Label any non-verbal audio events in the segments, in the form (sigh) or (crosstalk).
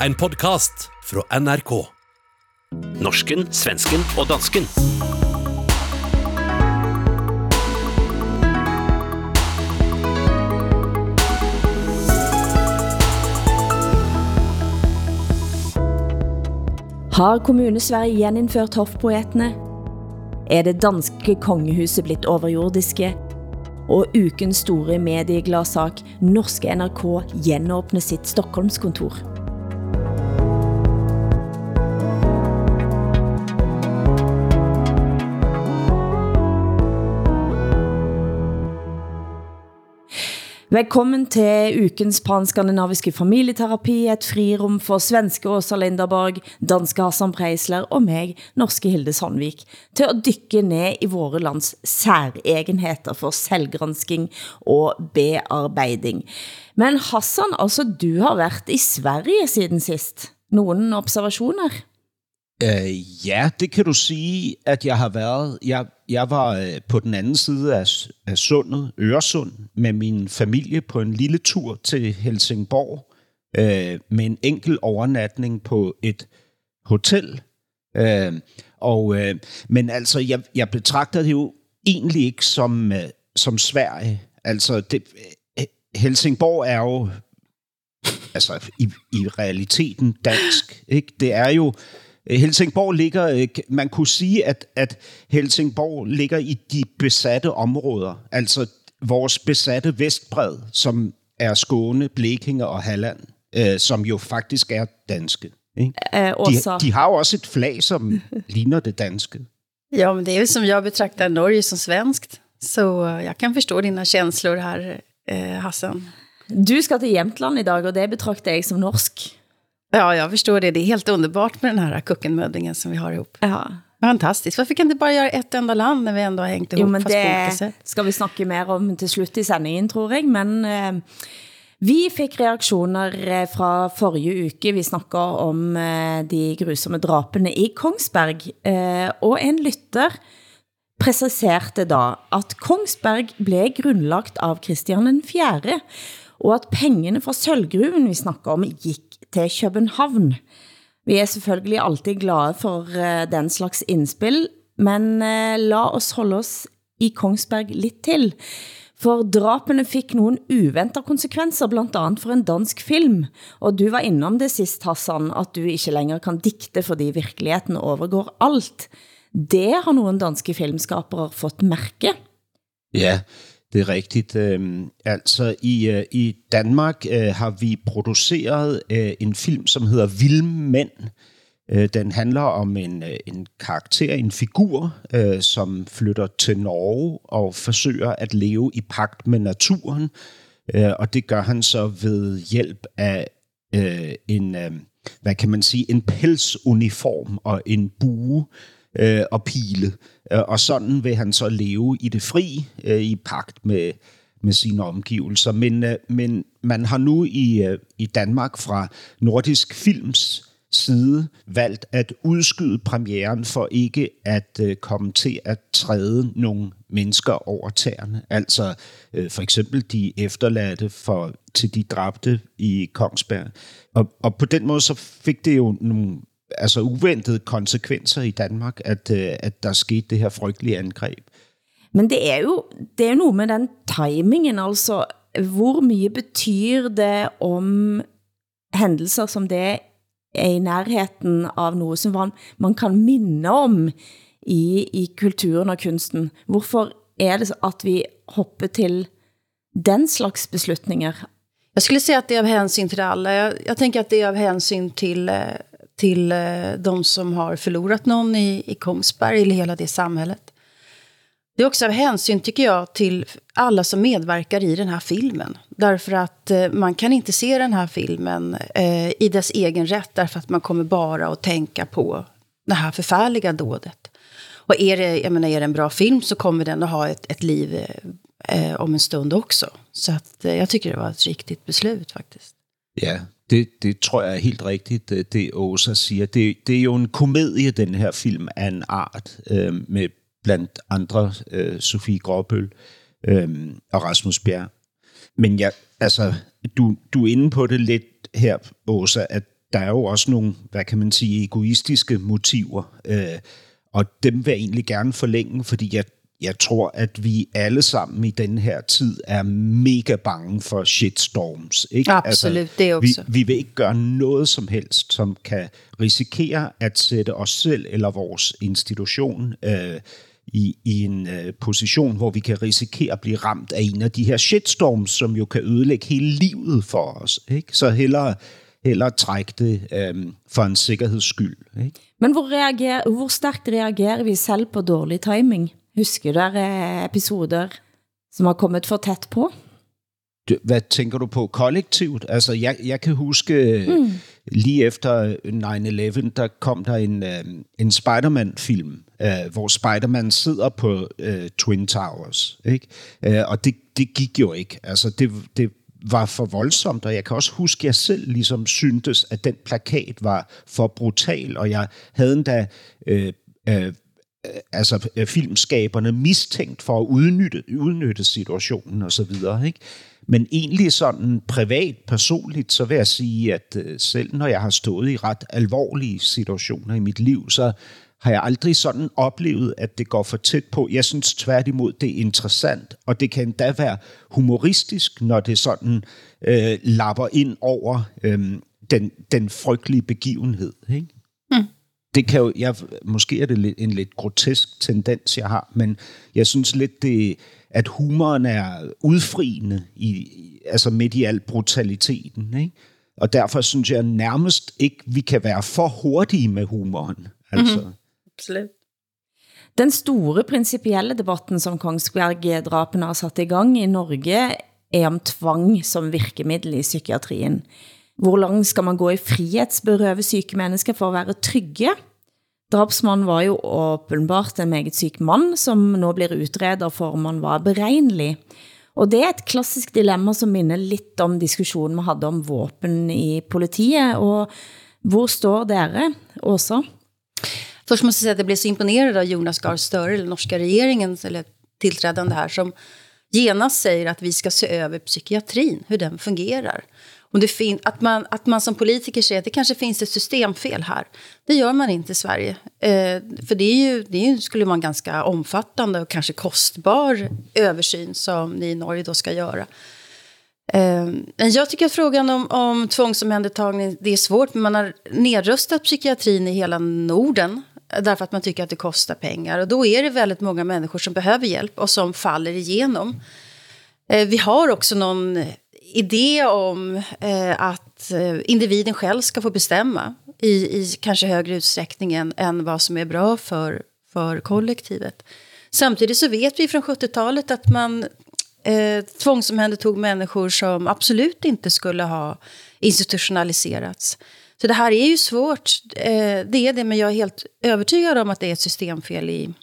En podcast fra NRK. Norsken, svensken og dansken. Har kommune-Sverige gjeninnført hoffpoetene? Er det danske kongehuset blitt overjordiske? Og ukens store mediegladsak, norske NRK genåbner sitt Stockholmskontor. Velkommen til ukens panskandinaviske familieterapi, et frirum for svenske Åsa Linderborg, danske Hassan Preisler og mig, norske Hilde Sandvik, til at dykke ned i våre lands særegenheter for selvgransking og bearbejding. Men Hassan, altså du har været i Sverige siden sidst. Nogen observationer? Uh, eh, ja, det kan du sige, at jeg har været. Jeg, jeg var øh, på den anden side af, af sundet, Øresund, med min familie på en lille tur til Helsingborg, øh, med en enkel overnatning på et hotel. Øh, og, øh, men altså, jeg, jeg betragter det jo egentlig ikke som, øh, som Sverige. Altså, det, øh, Helsingborg er jo altså i, i realiteten dansk. Ikke? Det er jo Helsingborg ligger, øh, man kunne sige, at, at Helsingborg ligger i de besatte områder, altså vores besatte vestbred, som er Skåne, Blekinge og Halland, øh, som jo faktisk er danske. Ikke? Äh, de, de har jo også et flag, som (laughs) ligner det danske. Ja, men det är ju som jag betraktar Norge som svenskt. Så øh, jag kan förstå dina känslor här, eh, Hassan. Du skal til Jämtland i dag, og det betragter jeg som norsk. Ja, jag förstår det. Det är helt underbart med den här kuckenmöddingen som vi har ihop. Ja. Fantastiskt. Varför kan det bara göra ett enda land när vi ändå har hängt ihop Jo, men fast det skal vi snakke mer om til slut i sendingen, tror jeg. Men eh, vi fik reaktioner eh, fra forrige uke. Vi snakker om eh, de grusomme drapene i Kongsberg. Eh, og en lytter præciserede da, at Kongsberg blev grundlagt av Christian den 4., og at pengene fra sølvgruven vi snakker om gik til København. Vi er selvfølgelig altid glade for eh, den slags indspil, men uh, la os holde os i Kongsberg lidt til. For drapene fik nogle uventede konsekvenser, blandt andet for en dansk film. Og du var innom det sidst, Hassan, at du ikke længere kan dikte, fordi virkeligheden overgår alt. Det har nogle danske filmskapere fået mærke. Ja, det er rigtigt. Øh, altså i, øh, i Danmark øh, har vi produceret en film, som hedder Vilde Mænd. Den handler om en, en karakter, en figur, som flytter til Norge og forsøger at leve i pagt med naturen. Og det gør han så ved hjælp af en, hvad kan man sige, en pelsuniform og en bue og pile. Øh, og sådan vil han så leve i det fri, øh, i pagt med, med sine omgivelser. Men, øh, men man har nu i, i Danmark fra Nordisk Films side valgt at udskyde premieren for ikke at øh, komme til at træde nogle mennesker over tæerne. Altså øh, for eksempel de efterladte for, til de dræbte i Kongsberg. Og, og på den måde så fik det jo nogle altså uventede konsekvenser i Danmark, at, øh, at der skete det her frygtelige angreb. Men det er jo det er jo noget med den timingen, altså hvor mye betyr det om hændelser som det er i nærheden av noget, som man, man kan minde om i, i kulturen og kunsten. Hvorfor er det at vi hopper til den slags beslutninger? Jag skulle säga att det är av hänsyn till alla. Jag, jag tänker att det är av hänsyn till, eh, till eh, de som har förlorat någon i, i Kongsberg, eller hela det samhället. Det är också av hänsyn, tycker jag, till alla som medverkar i den här filmen. Därför att eh, man kan inte se den här filmen eh, i dess egen rätt, därför att man kommer bara att tänka på det här förfärliga dådet. Och är det, jag menar, är det en bra film så kommer den att ha ett, ett liv eh, om en stund också. Så att, eh, jag tycker det var ett riktigt beslut faktiskt. Ja, det, det tror jeg er helt rigtigt, det, det Åsa siger. Det, det er jo en komedie, den her film, af en art, øh, med blandt andre øh, Sofie Gråbøl øh, og Rasmus Bjerg. Men jeg, altså, du, du er inde på det lidt her, Åsa, at der er jo også nogle, hvad kan man sige, egoistiske motiver, øh, og dem vil jeg egentlig gerne forlænge, fordi jeg, jeg tror, at vi alle sammen i den her tid er mega bange for shitstorms. Ikke? Absolut, altså, det også. Vi, vi vil ikke gøre noget som helst, som kan risikere at sætte os selv eller vores institution øh, i, i en øh, position, hvor vi kan risikere at blive ramt af en af de her shitstorms, som jo kan ødelægge hele livet for os. Ikke? Så hellere, hellere trække det øh, for en sikkerheds skyld. Ikke? Men hvor, reagerer, hvor stærkt reagerer vi selv på dårlig timing? Husker der er episoder, som har kommet for tæt på? Hvad tænker du på kollektivt? Altså, jeg, jeg kan huske, mm. lige efter 9-11, der kom der en, øh, en Spider-Man-film, øh, hvor Spider-Man sidder på øh, Twin Towers. Ikke? Øh, og det, det gik jo ikke. Altså, det, det var for voldsomt, og jeg kan også huske, at jeg selv ligesom syntes, at den plakat var for brutal, og jeg havde endda øh, øh, Øh, altså øh, filmskaberne mistænkt for at udnytte, udnytte situationen og så videre, ikke? Men egentlig sådan privat, personligt, så vil jeg sige, at øh, selv når jeg har stået i ret alvorlige situationer i mit liv, så har jeg aldrig sådan oplevet, at det går for tæt på. Jeg synes tværtimod, det er interessant, og det kan endda være humoristisk, når det sådan øh, lapper ind over øh, den, den frygtelige begivenhed. Ikke? Det kan jo, jeg, måske er det en lidt grotesk tendens, jeg har, men jeg synes lidt, det, at humoren er udfriende i, altså midt i al brutaliteten. Ikke? Og derfor synes jeg nærmest ikke, vi kan være for hurtige med humoren. Altså. Mm-hmm. Absolut. Den store principielle debatten, som Kongsberg-drapene har sat i gang i Norge, er om tvang som virkemiddel i psykiatrien. Hvor langt skal man gå i frihetsberøve syke mennesker for at være trygge? Drapsmannen var jo åbenbart en meget syk mand, som nu blir utredet for om han var beregnelig. Og det er et klassisk dilemma som minder lidt om diskussionen man havde om våben i politiet. Og hvor står dere, Åsa? Först måste jag säga att jag blev så imponerad av Jonas Gahr Støre, eller norska regeringen, eller tillträdande här, som genast säger att vi ska se över psykiatrin, hur den fungerar. Och det fin att, man, att man som politiker säger att det kanske finns ett systemfel här. Det gör man inte i Sverige. Eh, för det, är ju, det är ju, skulle vara en ganska omfattande och kanske kostbar översyn som ni i Norge då ska göra. Eh, jag tycker att frågan om, om tvångsomhändertagning, det är svårt, men man har nedröstat psykiatrin i hela Norden eh, därför att man tycker att det kostar pengar. Och då är det väldigt många människor som behöver hjälp och som faller igenom. Eh, vi har också någon idé om eh, att eh, individen själv ska få bestämma i, i kanske högre utsträckning än, än vad som är bra för, för kollektivet. Samtidigt så vet vi från 70-talet att man eh, tvångsomhändertog människor som absolut inte skulle ha institutionaliserats. Så det här är ju svårt, eh, det är det, men jag är helt övertygad om att det är ett systemfel i,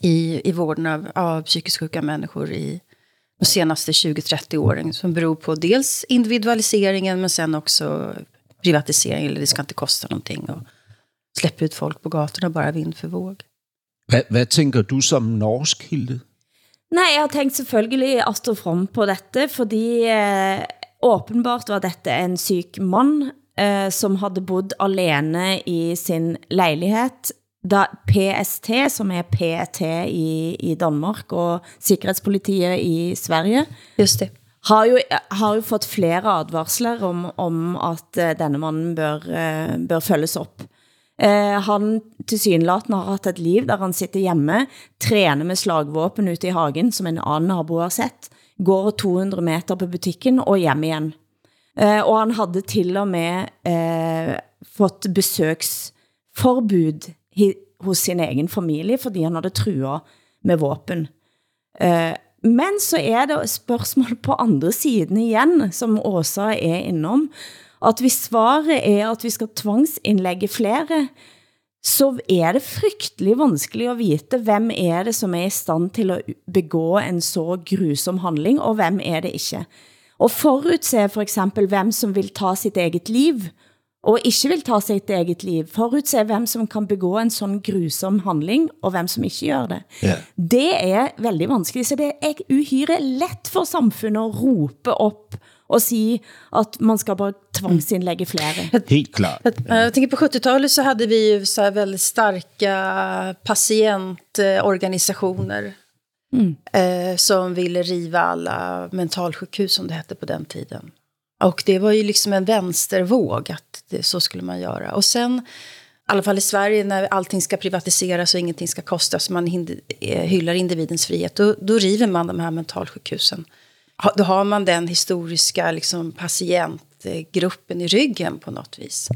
i, i vården av, av psykiskt sjuka människor i de senaste 20-30 åren. Som beror på dels individualiseringen, men sen också privatisering, eller det ska inte kosta någonting. Och släppa ut folk på gatorna bara vind för våg. Hvad, hvad tænker du som norsk, Hilde? Nej, jeg har tænkt selvfølgelig at stå frem på dette, fordi eh, åbenbart var dette en syk mand, eh, som havde bodd alene i sin lejlighed, da PST, som er PET i, i Danmark, og Sikkerhedspolitiet i Sverige, Just det. har jo, har jo fået flere advarsler om, om at uh, denne mannen bør, uh, bør følges op. Uh, han til synlaten har haft et liv, der han sitter hjemme, træner med slagvåpen ute i hagen, som en anden nabo har sett, går 200 meter på butikken og hjem igen. Uh, og han havde til og med uh, fået besøgsforbud hos sin egen familie, fordi han havde truet med våben. Eh, men så er det spørgsmål på andre siden igen, som Åsa er innom, at hvis svaret er at vi skal tvangsindlægge flere, så er det frygtelig vanskelig at vite, hvem er det som er i stand til at begå en så grusom handling, og hvem er det ikke. Og forudse for eksempel, hvem som vil ta sitt eget liv, og ikke vil ta sitt eget liv, forudse hvem som kan begå en sådan grusom handling, og hvem som ikke gør det. Ja. Det er veldig vanskelig, så det er uhyre let for samfundet at rope op og sige, at man skal bare tvangsindlægge flere. Helt klart. Jag tänker på 70-talet så hade vi ju så här väldigt starka patientorganisationer mm. eh, som ville riva alla mentalsjukhus som det hette på den tiden. Och det var ju liksom en vänstervåg att det, så skulle man göra. Och sen, i alla fall i Sverige, när allting ska privatiseras och ingenting ska kosta, så man hind, eh, hyllar individens frihet, då, då river man de här mentalsjukhusen. Ha, då har man den historiska liksom, patientgruppen i ryggen på något vis.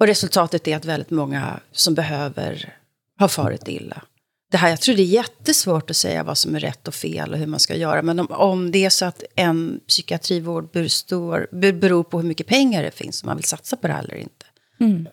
Och resultatet är att väldigt många som behöver har farit illa. Det här, jag tror det är jättesvårt att säga vad som är rätt och fel och hur man ska göra. Men om, om det är så att en psykiatrivård består, beror på hur mycket pengar det finns, om man vill satsa på det här eller inte. Mm.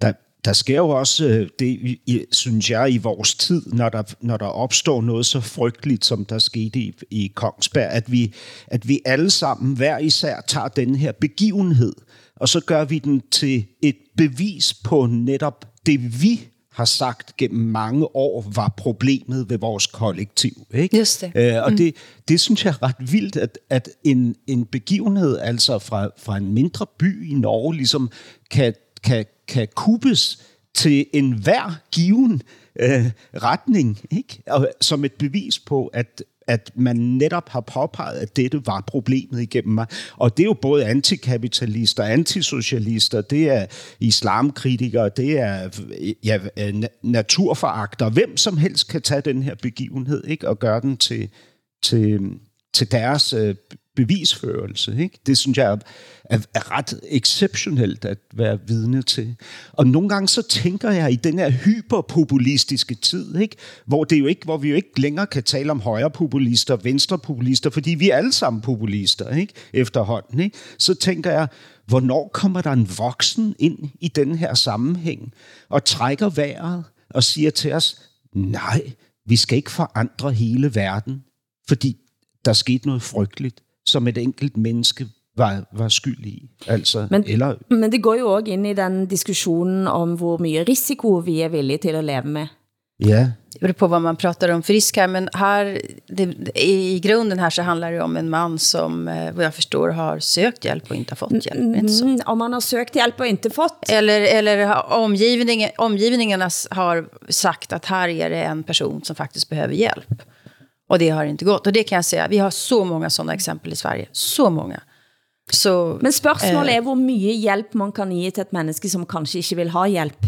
Der, der sker jo også øh, det, synes jeg, i vores tid, når der, når der opstår noget så frygteligt, som der skete i, i Kongsberg, at vi, at vi alle sammen hver især tager den her begivenhed, og så gør vi den til et bevis på netop det, vi har sagt gennem mange år var problemet ved vores kollektiv. Ikke? Just det. Øh, og mm. det, det synes jeg er ret vildt, at, at en, en begivenhed altså fra, fra en mindre by i Norge ligesom kan, kan, kan kuppes til en hver given øh, retning, ikke? Og, som et bevis på, at, at man netop har påpeget, at dette var problemet igennem mig. Og det er jo både antikapitalister, antisocialister, det er islamkritikere, det er ja, naturforagter. Hvem som helst kan tage den her begivenhed ikke? og gøre den til, til, til deres øh, bevisførelse. Ikke? Det synes jeg er, er ret exceptionelt at være vidne til. Og nogle gange så tænker jeg i den her hyperpopulistiske tid, ikke? Hvor, det jo ikke, hvor vi jo ikke længere kan tale om højrepopulister, venstrepopulister, fordi vi er alle sammen populister ikke? efterhånden. Ikke? Så tænker jeg, hvornår kommer der en voksen ind i den her sammenhæng og trækker vejret og siger til os, nej, vi skal ikke forandre hele verden, fordi der skete noget frygteligt som et enkelt menneske var, var skyld i. Altså, men, eller, men det går jo også ind i den diskussionen om, hvor mye risiko vi er villige til at leve med. Ja. Det beror på vad man pratar om frisk här, men här, det, i grunden här så handlar det om en man som, eh, vad jag förstår, har sökt hjälp och inte har fått hjälp. Inte så? Mm, om man har sökt hjälp och inte fått? Eller, eller omgivningen, omgivningarna har sagt att här är det en person som faktiskt behöver hjälp. Och det har inte gått. Och det kan jag säga, vi har så många sådana exempel i Sverige. Så många. Så, Men spørgsmålet er, hvor mye hjælp man kan ge til et menneske, som kanske ikke vil ha hjælp.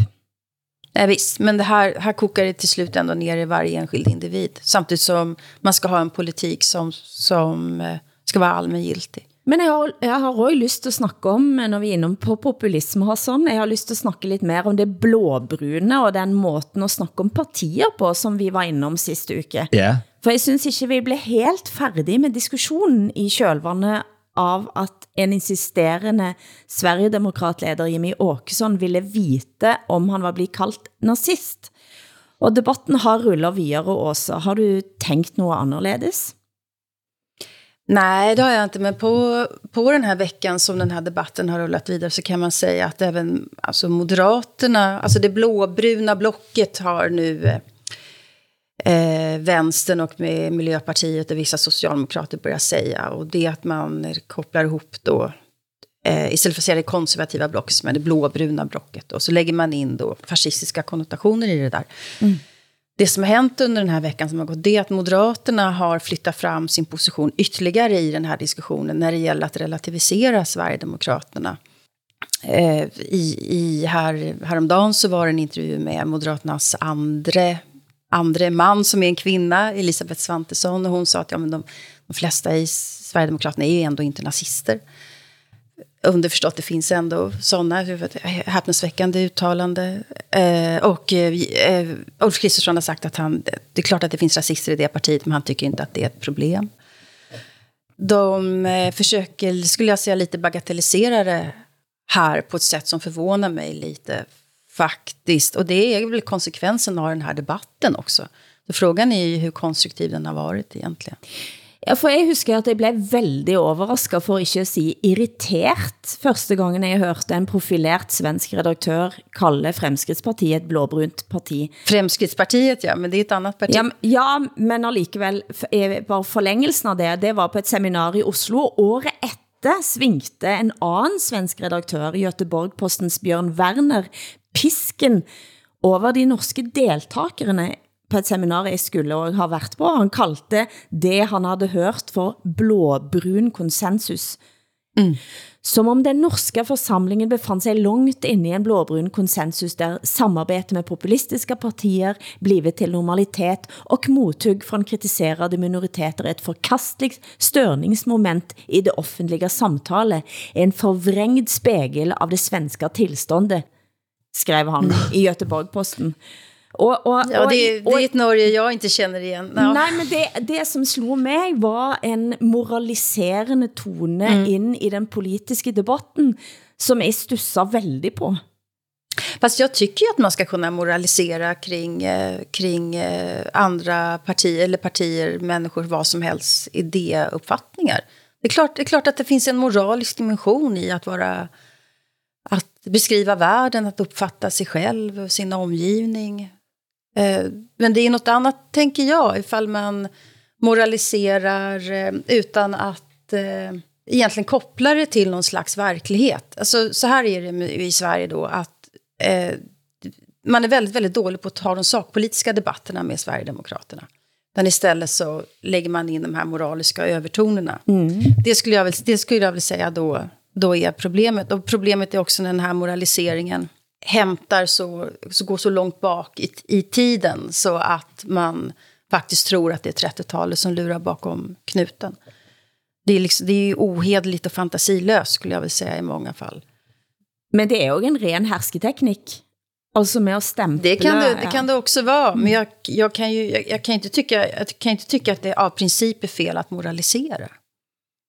Nej, visst, men det här, här kokar det till slut ändå ner i varje enskild individ. Samtidigt som man ska ha en politik som, som eh, ska vara allmängiltig. Men jeg har, jeg har også lyst til at snakke om, når vi er innom på populisme og sådan, jeg har lyst til at snakke lidt mere om det blåbrune og den måten at snakke om partier på, som vi var innom sidste uke. Ja. For jeg synes ikke, vi blev helt færdige med diskussionen i kjølvandet av at en insisterende Sverigedemokratleder Jimmy Åkesson ville vite om han var blevet kaldt nazist. Og debatten har rullet videre også. Har du tänkt noget anderledes? Nej, det har jag inte. Men på, på den här veckan som den här debatten har rullat vidare så kan man säga att även alltså Moderaterna, alltså det blåbruna blocket har nu eh, eh, vänstern och med Miljöpartiet och vissa socialdemokrater börjar säga. Och det att man kopplar ihop då, eh, istället för att säga det konservativa blocket som är det blåbruna blocket, och så lägger man in då fascistiska konnotationer i det där. Mm. Det som har hänt under den här veckan som har gått, det är att Moderaterna har flyttat fram sin position ytterligare i den här diskussionen när det gäller att relativisera Sverigedemokraterna. Eh, i, i här, häromdagen så var det en intervju med Moderaternas andre andre man som är en kvinna, Elisabeth Svantesson, och hon sa att ja, men de, de flesta i Sverigedemokraterna är ju ändå inte nazister. Underförstått, det finns ändå sådana häpnadsväckande uttalande. Eh, och eh, eh, Ulf Kristersson har sagt att han, det är klart att det finns rasister i det partiet, men han tycker inte att det är ett problem. De eh, försöker, skulle jag säga, lite bagatellisera det här på ett sätt som förvånar mig lite. Faktiskt. Och det är väl konsekvensen av den här debatten också. Så frågan är ju hur konstruktiv den har varit egentligen. Ja, for jeg husker at jeg blev veldig overrasket, for ikke at sige irritert, første gangen jeg hørte en profilert svensk redaktør kalde Fremskridtspartiet et blåbrunt parti. Fremskridtspartiet, ja, men det er et andet parti. Ja, ja men allikevel, bare forlængelsen av det, det var på et seminar i Oslo, året efter svingte en annen svensk redaktør, Göteborg-postens Bjørn Werner, pisken over de norske deltakerne på et seminar jeg skulle og har været på. Han kaldte det han havde hørt for blåbrun konsensus. Mm. Som om den norske forsamlingen befandt sig langt inde i en blåbrun konsensus, der samarbete med populistiske partier blive til normalitet, og mothugg från kritiserede minoriteter et forkastligt størningsmoment i det offentlige samtale, en forvrängd spegel av det svenska tillståndet, skrev han i Göteborg-posten. Och, och, ja, det, är, det är ett Norge jag inte känner igen. Ja. Nej, men det, det som slog mig var en moraliserende tone mm. in i den politiska debatten, som jag stussar väldigt på. Fast jag tycker att man ska kunna moralisera kring, eh, kring eh, andra partier, eller partier, människor, vad som helst, idéuppfattningar. Det är, klart, det är klart att det finns en moralisk dimension i att vara beskriva världen, att uppfatta sig själv och sin omgivning. Eh, men det är något annat, tänker jag, ifall man moraliserar eh, utan att eh, egentligen koppla det till någon slags verklighet. Alltså, så här är det i Sverige då, att man är väldigt, väldigt dålig på att ta de sakpolitiska debatterna med Sverigedemokraterna. Men istället så lägger man in de här moraliska övertonerna. Mm. Det, skulle jag väl, det skulle jag väl säga då, då är problemet. Och problemet är också den här moraliseringen hämtar så, så går så långt bak i, i tiden så att man faktiskt tror att det är 30-talet som lurar bakom knuten. Det är, liksom, det är ju ohedligt och fantasilöst skulle jag vilja säga i många fall. Men det är ju en ren härsketeknik. Alltså med att stämpla. Det kan det, det, kan det också vara. Men jag, jag, kan ju, jag, jag, kan inte tycka, jag kan inte tycka att det av princip är fel att moralisera.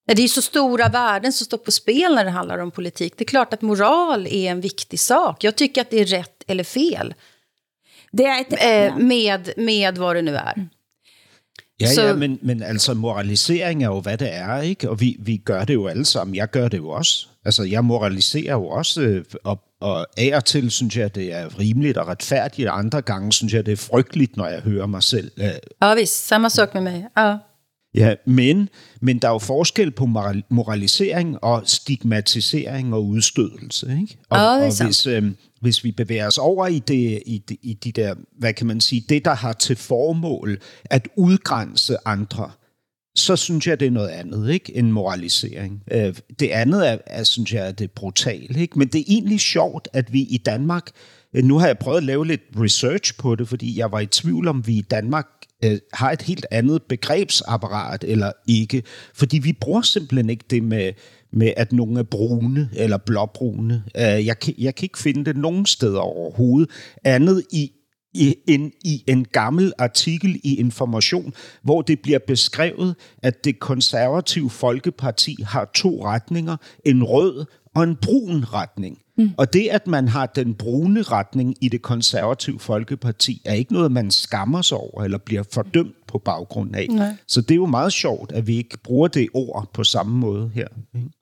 Det är så stora värden som står på spel när det handlar om politik. Det är klart att moral är en viktig sak. Jag tycker att det är rätt eller fel. Det är ett, eh, med, med vad det nu är. Ja, så... ja men, men altså moralisering er jo, hvad det er, ikke? Og vi, vi gør det jo alle sammen. Jeg gør det jo også. Altså, jeg moraliserer jo også, øh, og, og af og til synes jeg, det er rimeligt og retfærdigt, og andre gange synes jeg, det er frygteligt, når jeg hører mig selv. Øh. Ja, visst. Samma sak med mig. Ja. Ja, men, men der er jo forskel på moralisering og stigmatisering og udstødelse. Ikke? Og, oh, og hvis, øh, hvis vi bevæger os over i, det, i, de, i de der, hvad kan man sige, det der har til formål at udgrænse andre, så synes jeg, det er noget andet ikke end moralisering. Øh, det andet er, er, synes jeg, er det brutale. Ikke? Men det er egentlig sjovt, at vi i Danmark, øh, nu har jeg prøvet at lave lidt research på det, fordi jeg var i tvivl om, vi i Danmark øh, har et helt andet begrebsapparat eller ikke. Fordi vi bruger simpelthen ikke det med, med at nogen er brune eller blåbrune. Øh, jeg, kan, jeg kan ikke finde det nogen steder overhovedet, andet i i en, i en gammel artikel i Information, hvor det bliver beskrevet, at det konservative Folkeparti har to retninger, en rød og en brun retning. Mm. Og det, at man har den brune retning i det konservative Folkeparti, er ikke noget, man skammer sig over eller bliver fordømt på baggrund af. Nej. Så det är ju meget sjovt att vi inte bruger det ord på samma måde här.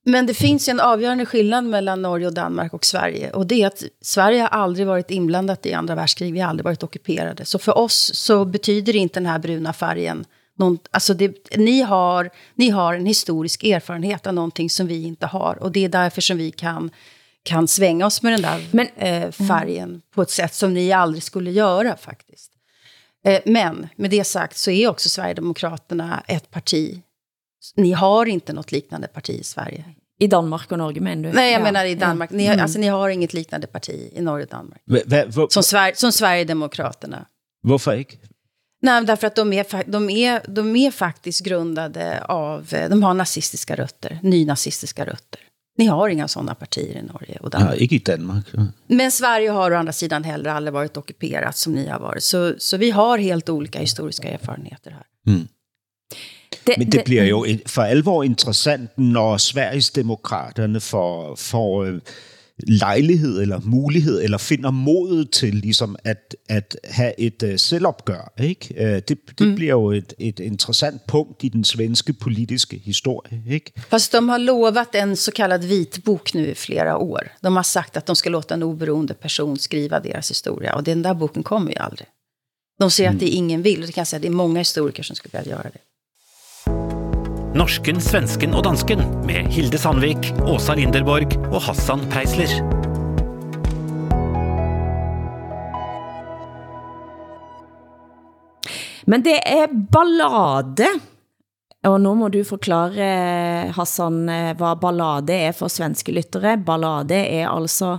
Men det finns en avgörande skillnad mellan Norge och Danmark och Sverige. Och det är att Sverige har aldrig varit inblandat i andra världskrig. Vi har aldrig varit ockuperade. Så för oss så betyder inte den här bruna färgen någon, alltså det, ni, har, ni har en historisk erfarenhet av någonting som vi inte har. Och det är därför som vi kan kan svänga oss med den där Men, eh, färgen mm. på ett sätt som ni aldrig skulle göra faktiskt. Eh, men med det sagt så är också Sverigedemokraterna ett parti. Ni har inte något liknande parti i Sverige. I Danmark och Norge menar du? Nej, jag ja. menar i Danmark. Ni, mm. alltså, ni har inget liknande parti i Norge och Danmark. Som, Sver som Sverigedemokraterna. Varför inte? Nej, därför att de är, de, är, de är faktiskt grundade av... Eh, de har nazistiska rötter, nynazistiska rötter. Ni har inga sådana partier i Norge och Danmark. Ja, inte i Danmark. Ja. Men Sverige har å andra sidan heller aldrig varit ockuperat som ni har varit. Så, så vi har helt olika historiska erfarenheter här. Mm. Det, Men det, det bliver jo for alvor interessant, når Sveriges demokraterne får, får lejlighed eller mulighed, eller finder modet til ligesom at, at have et uh, selvopgør. Ikke? Uh, det det mm. bliver jo et, et interessant punkt i den svenske politiske historie. Ikke? Fast de har lovat en så kallad vitbok nu i flera år. De har sagt att de ska låta en oberoende person skriva deras historia. Och den där boken kommer ju aldrig. De ser mm. att det ingen vill. Och det kan säga att det är många historiker som skulle vilja göra det. Norsken, svensken og dansken med Hilde Sandvik, Åsa Linderborg og Hassan Preisler. Men det er ballade. Og nu må du forklare, Hassan, hvad ballade er for svenske lyttere. Ballade er altså...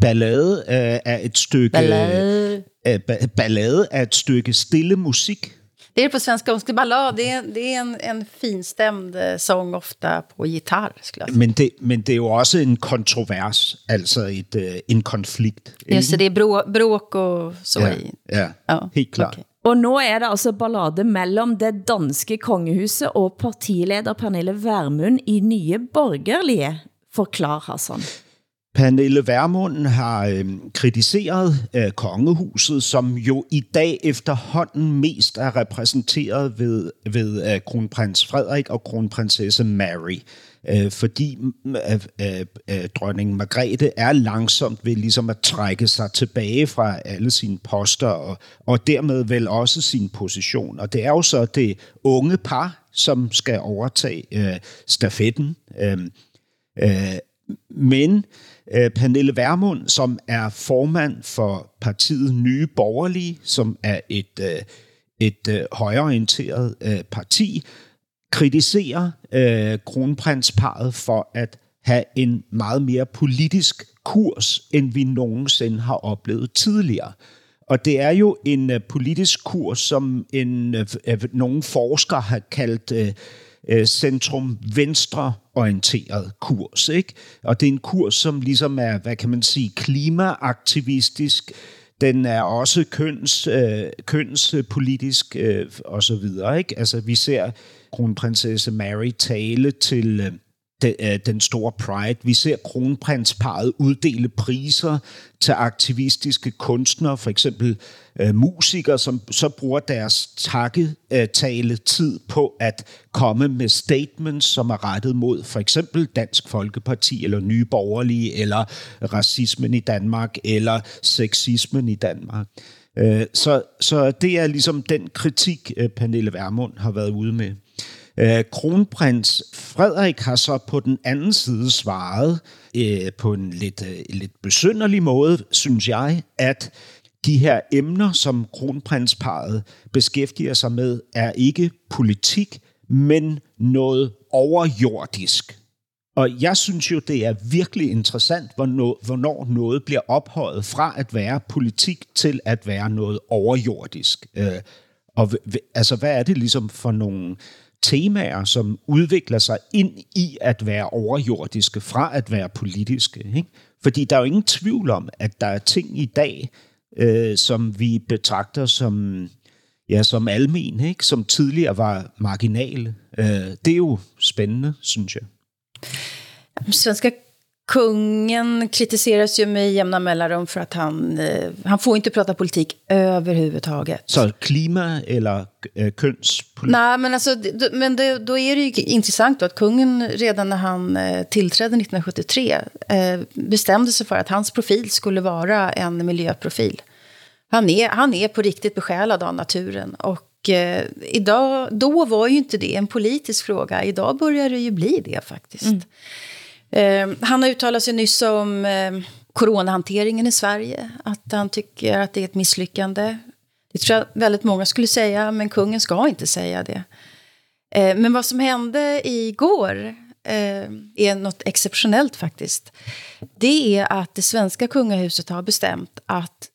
Ballade øh, er et stykke... Ballade. Øh, ba- ballade er et stykke stille musik. Det är på svenska önske ballad. Det är, det är en, en finstämd eh, sång ofta på gitarr, skulle jag säga. Men det, men det er jo også en kontrovers, altså et, øh, en konflikt. Just det, det är brå, bråk och så Ja, i. ja, Ja, helt klart. okej. Og nu er det altså ballade mellem det danske kongehuset og partileder Pernille Vermund i Nye Borgerlige. Forklar, Hassan. Pernille Vermund har øh, kritiseret øh, kongehuset, som jo i dag efterhånden mest er repræsenteret ved, ved øh, kronprins Frederik og kronprinsesse Mary. Øh, fordi øh, øh, øh, dronning Margrethe er langsomt ved ligesom at trække sig tilbage fra alle sine poster, og, og dermed vel også sin position. Og det er jo så det unge par, som skal overtage øh, stafetten. Øh, øh, men Øh, Pernille Vermund, som er formand for partiet Nye Borgerlige, som er et, øh, et øh, højreorienteret parti, kritiserer øh, kronprinsparet for at have en meget mere politisk kurs, end vi nogensinde har oplevet tidligere. Og det er jo en øh, politisk kurs, som en, øh, nogle forskere har kaldt øh, øh, centrum-venstre orienteret kurs. Ikke? Og det er en kurs, som ligesom er, hvad kan man sige, klimaaktivistisk, den er også køns, øh, kønspolitisk øh, og så videre. Ikke? Altså, vi ser kronprinsesse Mary tale til øh, den, øh, den store Pride. Vi ser kronprinsparet uddele priser til aktivistiske kunstnere, for eksempel øh, musikere, som så bruger deres takketale tid på at komme med statements, som er rettet mod for eksempel Dansk Folkeparti, eller Nye Borgerlige, eller racismen i Danmark, eller sexismen i Danmark. Øh, Så, så det er ligesom den kritik, øh, Pernille Vermund har været ude med. Øh, Kronprins Frederik har så på den anden side svaret øh, på en lidt, øh, lidt besynderlig måde, synes jeg, at de her emner, som kronprinsparet beskæftiger sig med, er ikke politik, men noget overjordisk. Og jeg synes jo, det er virkelig interessant, hvornår, noget bliver ophøjet fra at være politik til at være noget overjordisk. Øh, og altså, hvad er det ligesom for nogle temaer, som udvikler sig ind i at være overjordiske fra at være politiske? Ikke? Fordi der er jo ingen tvivl om, at der er ting i dag, øh, som vi betragter som ja, som almen, ikke? som tidligere var marginale. Øh, det er jo spændende, synes jeg. Svenska kungen kritiseras ju med jämna mellanrum för att han, eh, han får inte prata politik överhuvudtaget. Så klima eller øh, kønspolitik? Nej, men, alltså, men det, då är det ju intressant då att kungen redan när han eh, tillträdde 1973 eh, bestämde sig för att hans profil skulle vara en miljöprofil. Han är, han är på riktigt besjälad av naturen. Och eh, idag, då var ju inte det en politisk fråga. Idag börjar det ju bli det faktiskt. Eh, han har uttalat sig nyss om eh, coronahanteringen i Sverige. Att han tycker att det är ett misslyckande. Det tror jag väldigt många skulle säga, men kungen ska inte säga det. Eh, men vad som hände igår eh, är något exceptionellt faktiskt. Det är att det svenska kungahuset har bestämt att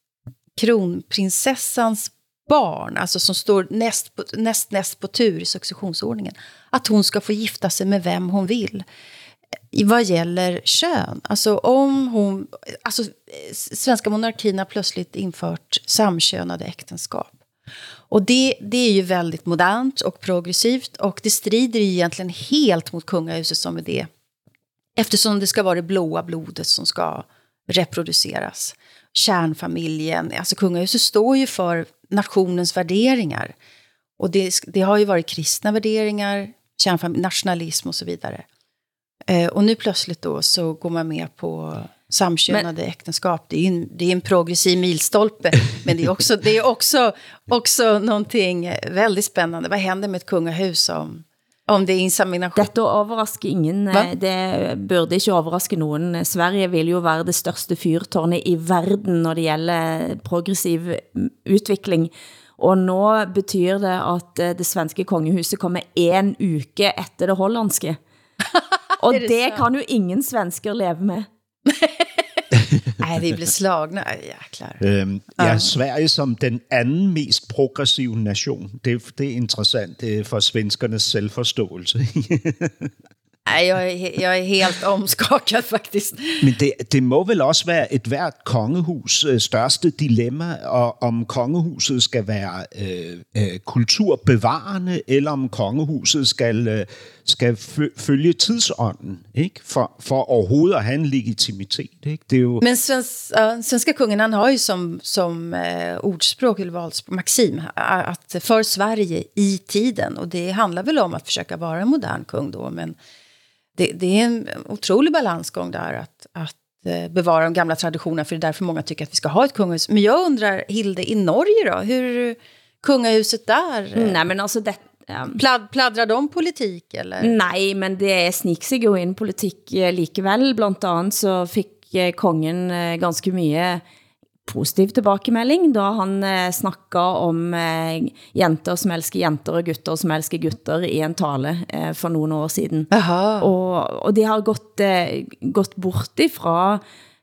kronprinsessans barn, alltså som står näst, på, näst, näst på tur i successionsordningen, att hon ska få gifta sig med vem hon vill vad gäller kön. Alltså om hon... Alltså, svenska monarkin har plötsligt infört samkönade äktenskap. Och det, det är ju väldigt modernt och progressivt och det strider ju egentligen helt mot kungahuset som är det. Eftersom det ska vara det blåa blodet som ska reproduceras. Kärnfamiljen, alltså kungahuset står ju för nationens värderingar. Och det, det har ju varit kristna värderingar, kärnfamilj, nationalism och så vidare. Eh, och nu plötsligt då så går man med på samkönade äktenskap. Det är ju en, det är en progressiv milstolpe, men det är också, det är också, också någonting väldigt spännande. Vad händer med ett kungahus som Om det er insemination. Dette overrasker ingen. Eh, Det burde ikke overraske nogen. Sverige vil jo være det største fyrtårnet i verden, når det gælder progressiv udvikling. Og nå betyder det, at det svenske kongehuset kommer en uke efter det hollandske. (laughs) Og Er det, det kan jo ingen svensker leve med. Nej, vi blev slagna. (laughs) Ej, jäklar. Øhm, ja, Sverige som den anden mest progressive nation. Det, det er interessant det er for svenskernes selvforståelse. (laughs) Nej, jag är, he- jag är helt omskakad faktiskt. Men det, det må vel også være et hvert kongehus øh, største dilemma, og om kongehuset skal være øh, øh, kulturbevarende, eller om kongehuset skal, øh, skal fø- følge tidsånden, ikke? For, for overhovedet at have en legitimitet. Ikke? Det er jo, Men svens, uh, svenska kungen han har ju som, som uh, ordspråk, eller valspråk, maxim, att för Sverige i tiden. Och det handlar väl om att försöka vara en modern kung då. Men det, det är en otrolig balansgång där att, att eh, bevara de gamla traditionerna. För det är därför många tycker att vi ska ha ett kungahus. Men jag undrar, Hilde, i Norge då? Hur kungahuset där? eh, Nej, men altså, det, ja, Plad, pladdrar de politik eller? Nej, men det snik sig jo ind politik eh, likevel. Blandt andet så fik eh, kongen ganske mye positiv tilbakemelding, da han eh, snakket om eh, jenter som elsker jenter og gutter som elsker gutter i en tale eh, for nogle år siden. Jaha. Og, og de har gått, eh, gått bort ifra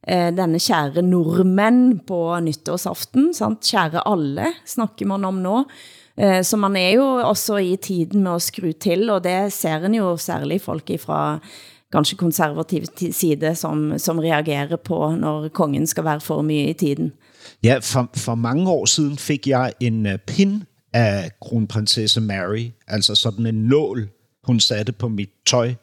eh, denne kære nordmænd på nyttårsaften, sant? Kære alle snakker man om nå. Eh, så man er jo også i tiden med at skru til, og det ser en jo særlig folk ifra kanskje konservativ ti- side, som, som reagerer på, når kongen skal være for mye i tiden. Ja, for, for mange år siden fik jeg en uh, pin af kronprinsesse Mary, altså sådan en nål, hun satte på mit tøj,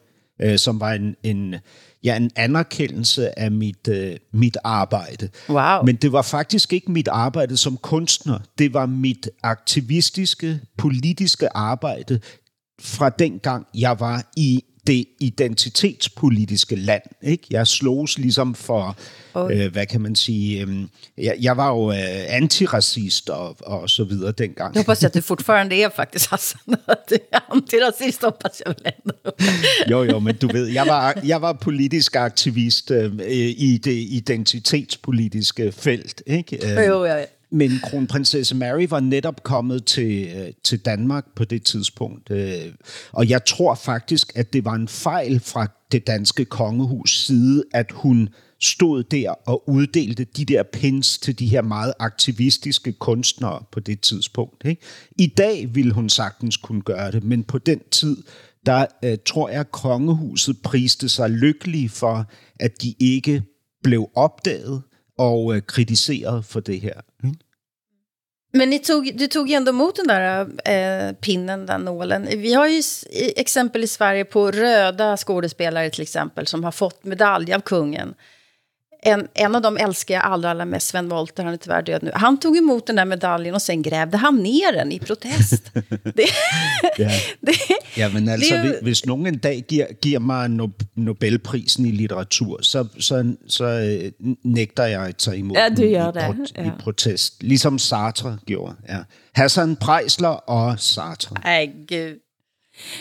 uh, som var en, en, ja, en anerkendelse af mit, uh, mit arbejde. Wow. Men det var faktisk ikke mit arbejde som kunstner. Det var mit aktivistiske, politiske arbejde fra dengang jeg var i det identitetspolitiske land. Ikke? Jeg slogs ligesom for, øh, hvad kan man sige, øh, jeg, jeg var jo øh, antiracist og, og så videre dengang. Jag hoppas att du fortfarande är faktiskt Hassan. Att antirasist hoppas jag väl ändå. Jo, jo, men du ved, jeg var, jeg var politisk aktivist øh, i det identitetspolitiske felt. Ikke? Øh, Jo, ja, ja. Men kronprinsesse Mary var netop kommet til, øh, til Danmark på det tidspunkt. Øh, og jeg tror faktisk, at det var en fejl fra det danske kongehus side, at hun stod der og uddelte de der pins til de her meget aktivistiske kunstnere på det tidspunkt. Ikke? I dag ville hun sagtens kunne gøre det, men på den tid, der øh, tror jeg, at kongehuset priste sig lykkelige for, at de ikke blev opdaget og øh, kritiseret for det her. Men ni tog, du tog ju ändå emot den där eh, pinnen, den nålen. Vi har ju exempel i Sverige på röda skådespelare till exempel som har fått medalj av kungen. En, en av dem älskar jag allra, allra mest, Sven Wollter, han är tyvärr död nu. Han tog emot den där medaljen og sen grävde han ner den i protest. (laughs) det, Ja. (laughs) det, Ja, men altså, Det jo- hvis, nogen en dag giver, giver mig no- Nobelprisen i litteratur, så, så, så øh, nægter jeg at tage imod Ja, du den i, det, prot- ja. i protest. Ligesom Sartre gjorde. Ja. Hassan Preisler og Sartre. nej, gud.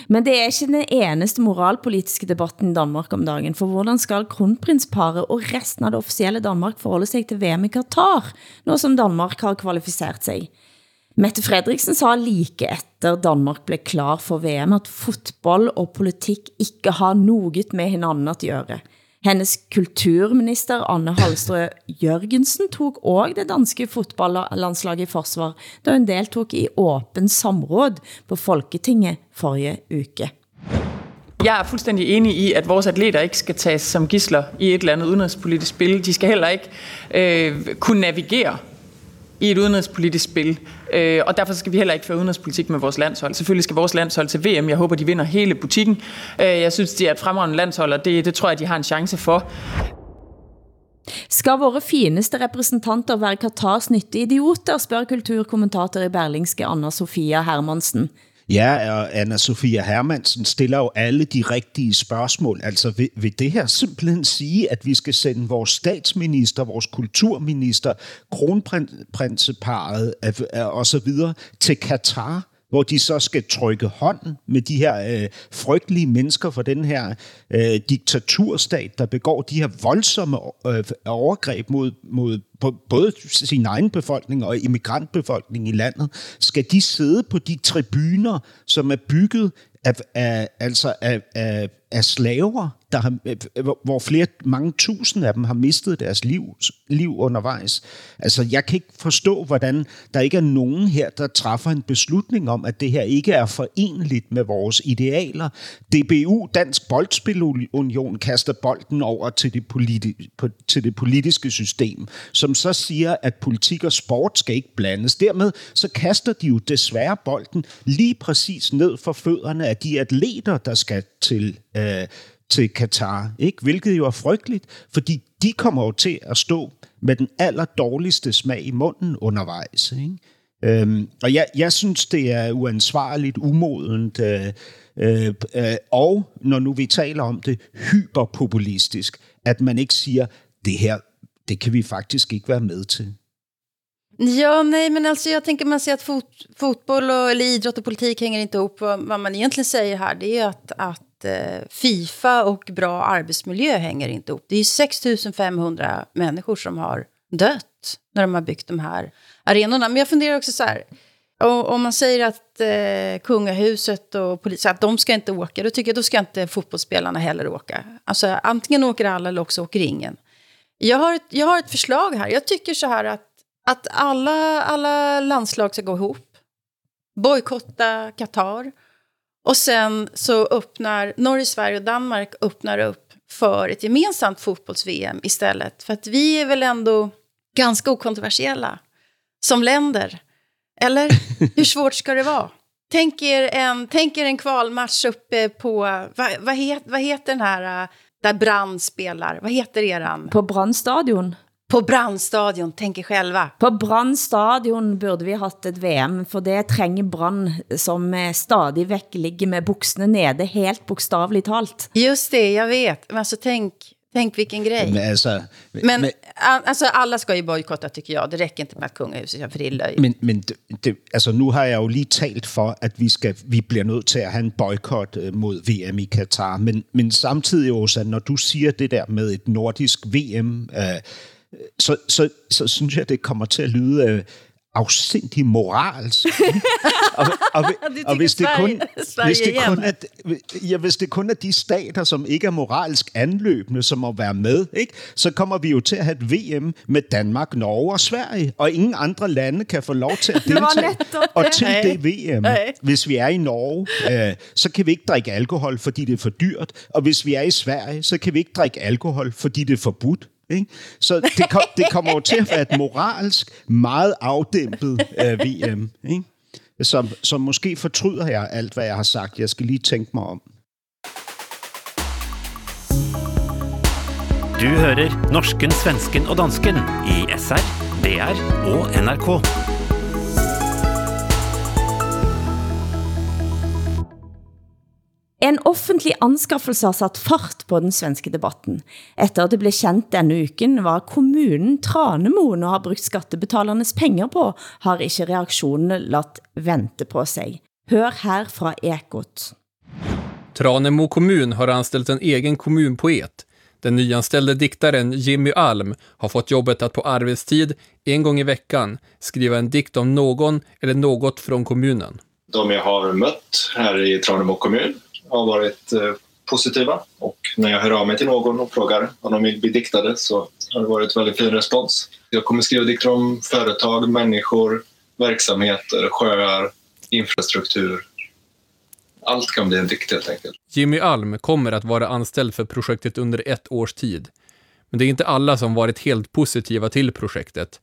Men det er ikke den eneste moralpolitiske debatten i Danmark om dagen, for hvordan skal kronprinsparet og resten av det officielle Danmark forholde sig til VM i Katar, nå som Danmark har kvalificeret sig? Mette Fredriksen sa like efter Danmark blev klar for VM, at fotboll og politik ikke har noget med hinanden at gøre. Hennes kulturminister Anne Halstrø Jørgensen tog også det danske fotballlandslaget i forsvar, da hun deltog i åben samråd på Folketinget forrige uke. Jeg er fuldstændig enig i, at vores atleter ikke skal tages som gisler i et eller andet udenrigspolitisk spil. De skal heller ikke øh, kunne navigere i et udenrigspolitisk spil. Øh, og derfor skal vi heller ikke føre udenrigspolitik med vores landshold. Selvfølgelig skal vores landshold til VM. Jeg håber, de vinder hele butikken. Øh, jeg synes, de er et fremragende landshold, og det, det tror jeg, de har en chance for. Skal våre fineste repræsentanter være Katars nytte idioter, spørger kulturkommentator i Berlingske Anna Sofia Hermansen. Ja, og Anna-Sophia Hermansen stiller jo alle de rigtige spørgsmål. Altså, vil, vil det her simpelthen sige, at vi skal sende vores statsminister, vores kulturminister, kronprinseparet og så videre til Katar hvor de så skal trykke hånden med de her øh, frygtelige mennesker fra den her øh, diktaturstat, der begår de her voldsomme øh, overgreb mod, mod både sin egen befolkning og immigrantbefolkningen i landet, skal de sidde på de tribuner, som er bygget af, af, altså af, af, af slaver, der har, øh, øh, hvor flere, mange tusind af dem har mistet deres liv, liv undervejs. Altså, jeg kan ikke forstå, hvordan der ikke er nogen her, der træffer en beslutning om, at det her ikke er forenligt med vores idealer. DBU, Dansk Boldspilunion, kaster bolden over til det, politi- på, til det politiske system, som så siger, at politik og sport skal ikke blandes. Dermed så kaster de jo desværre bolden lige præcis ned for fødderne af de atleter, der skal til øh, til Katar, ikke? hvilket jo er frygteligt, fordi de kommer jo til at stå med den aller dårligste smag i munden undervejs. Ikke? Øhm, og jeg, jeg synes, det er uansvarligt, umodent, øh, øh, øh, og når nu vi taler om det, hyperpopulistisk, at man ikke siger, det her, det kan vi faktisk ikke være med til. Ja, nej, men alltså jag tänker man ser att fot, fotboll och, eller idrott och politik hänger inte ihop. Vad, vad man egentligen säger här det är att, att eh, Fifa och bra arbetsmiljö hänger inte ihop. Det är 6 500 människor som har dött när de har byggt de här arenorna. Men jag funderar också så här, om man säger att eh, kungahuset och polisen, att de ska inte åka, då tycker jag då ska inte fotbollsspelarna heller åka. Alltså antingen åker alla eller också åker ingen. Jag har ett, jag har ett förslag här. Jag tycker så här att, att alla, alla landslag ska gå ihop. Bojkotta Qatar. Och sen så öppnar Norge, Sverige och Danmark öppnar upp för ett gemensamt fotbolls-VM istället. För att vi är väl ändå ganska okontroversiella som länder. Eller (laughs) hur svårt ska det vara? Tänk er en, tänk er en kvalmatch uppe på, vad, vad, het, vad heter den här där Brand spelar? Vad heter eran? På Brandstadion. På Brandstadion, tänker själva. På Brandstadion burde vi haft ett VM, for det trænger Brand, som stadig væk ligger med buksene nede, helt bokstavligt talt. Just det, jag vet. Men alltså tänk, tänk vilken grej. Men, altså, men, men alltså, alla ska ju bojkotta, tycker jag. Det räcker inte med att kungahuset gör för löjligt. Men, men det, det, altså, nu har jeg jo lige talt for, at vi, skal, vi bliver nødt til at have en boykot øh, mod VM i Katar. Men, men samtidig, Åsa, når du siger det der med et nordisk VM... Øh, så, så, så synes jeg, det kommer til at lyde øh, afsindig moralsk. (laughs) og, og, og hvis det kun, hvis det kun er, ja, hvis det kun er de stater, som ikke er moralsk anløbende, som må være med, ikke, så kommer vi jo til at have et VM med Danmark, Norge og Sverige, og ingen andre lande kan få lov til at (laughs) deltage. og til det VM, hvis vi er i Norge, øh, så kan vi ikke drikke alkohol, fordi det er for dyrt, og hvis vi er i Sverige, så kan vi ikke drikke alkohol, fordi det er forbudt. Ikke? Så det, kom, det kommer jo til at være et moralsk, meget afdæmpet øh, uh, VM. Ikke? Som, som måske fortryder jeg alt, hvad jeg har sagt. Jeg skal lige tænke mig om. Du hører norsken, svensken og dansken i SR, DR og NRK. En offentlig anskaffelse har sat fart på den svenske debatten. Efter at det blev kendt denne uken, var kommunen Tranemoen og har brugt skattebetalernes penger på, har ikke reaktionerne latt vente på sig. Hør her fra Ekot. Tranemo kommun har anställt en egen kommunpoet. Den nyanställde diktaren Jimmy Alm har fått jobbet att på arbetstid, en gång i veckan, skriva en dikt om någon eller något från kommunen. De jag har mött här i Tranemo kommun har varit eh, positiva och när jag hör av mig till någon och frågar om de vill bli diktade så har det varit väldigt fin respons. Jag kommer skriva dikter om företag, människor, verksamheter, sjöar, infrastruktur. Allt kan bli en dikt helt enkelt. Jimmy Alm kommer att vara anställd för projektet under ett års tid. Men det är inte alla som varit helt positiva till projektet.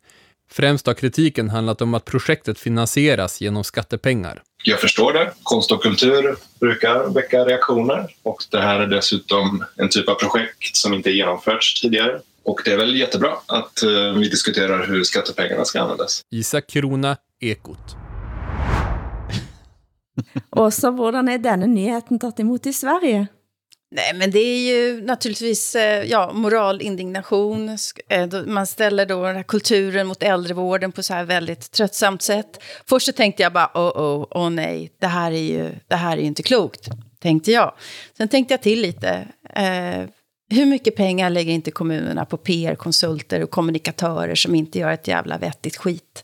Främst har kritiken handlat om att projektet finansieras genom skattepengar. Jag förstår det. Konst och kultur brukar väcka reaktioner och det här är dessutom en typ av projekt som inte genomförts tidigare. Och det är väl jättebra att uh, vi diskuterar hur skattepengarna ska användas. Isak Krona, Ekot. Og så hvordan er denne nyheten taget imot i Sverige? Nej, men det är ju naturligtvis eh, ja, moral, indignation. Eh, man ställer då den här kulturen mot äldrevården på så här väldigt tröttsamt sätt. Först så tänkte jag bara, åh, åh, åh nej, det här är ju det här är ju inte klokt, tänkte jag. Sen tänkte jag till lite. Eh, hur mycket pengar lägger inte kommunerna på PR-konsulter och kommunikatörer som inte gör ett jävla vettigt skit?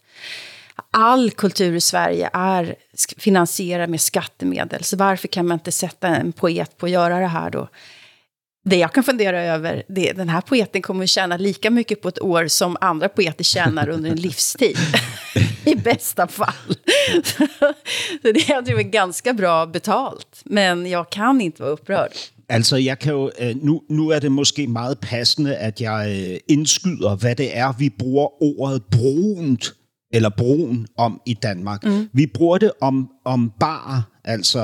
All kultur i Sverige är finansierad med skattemedel. Så varför kan man inte sätta en poet på att göra det här då? Det jag kan fundera över, det, den här poeten kommer att tjäna lika mycket på ett år som andra poeter tjänar under en livstid. (laughs) I bästa fall. (laughs) Så det är ju ganska bra betalt. Men jag kan inte vara upprörd. Altså, jeg kan jo, øh, nu, nu er det måske meget passende, at jeg øh, indskyder, hvad det er, vi bruger ordet brunt, eller brun om i Danmark. Mm. Vi bruger det om, om bar, altså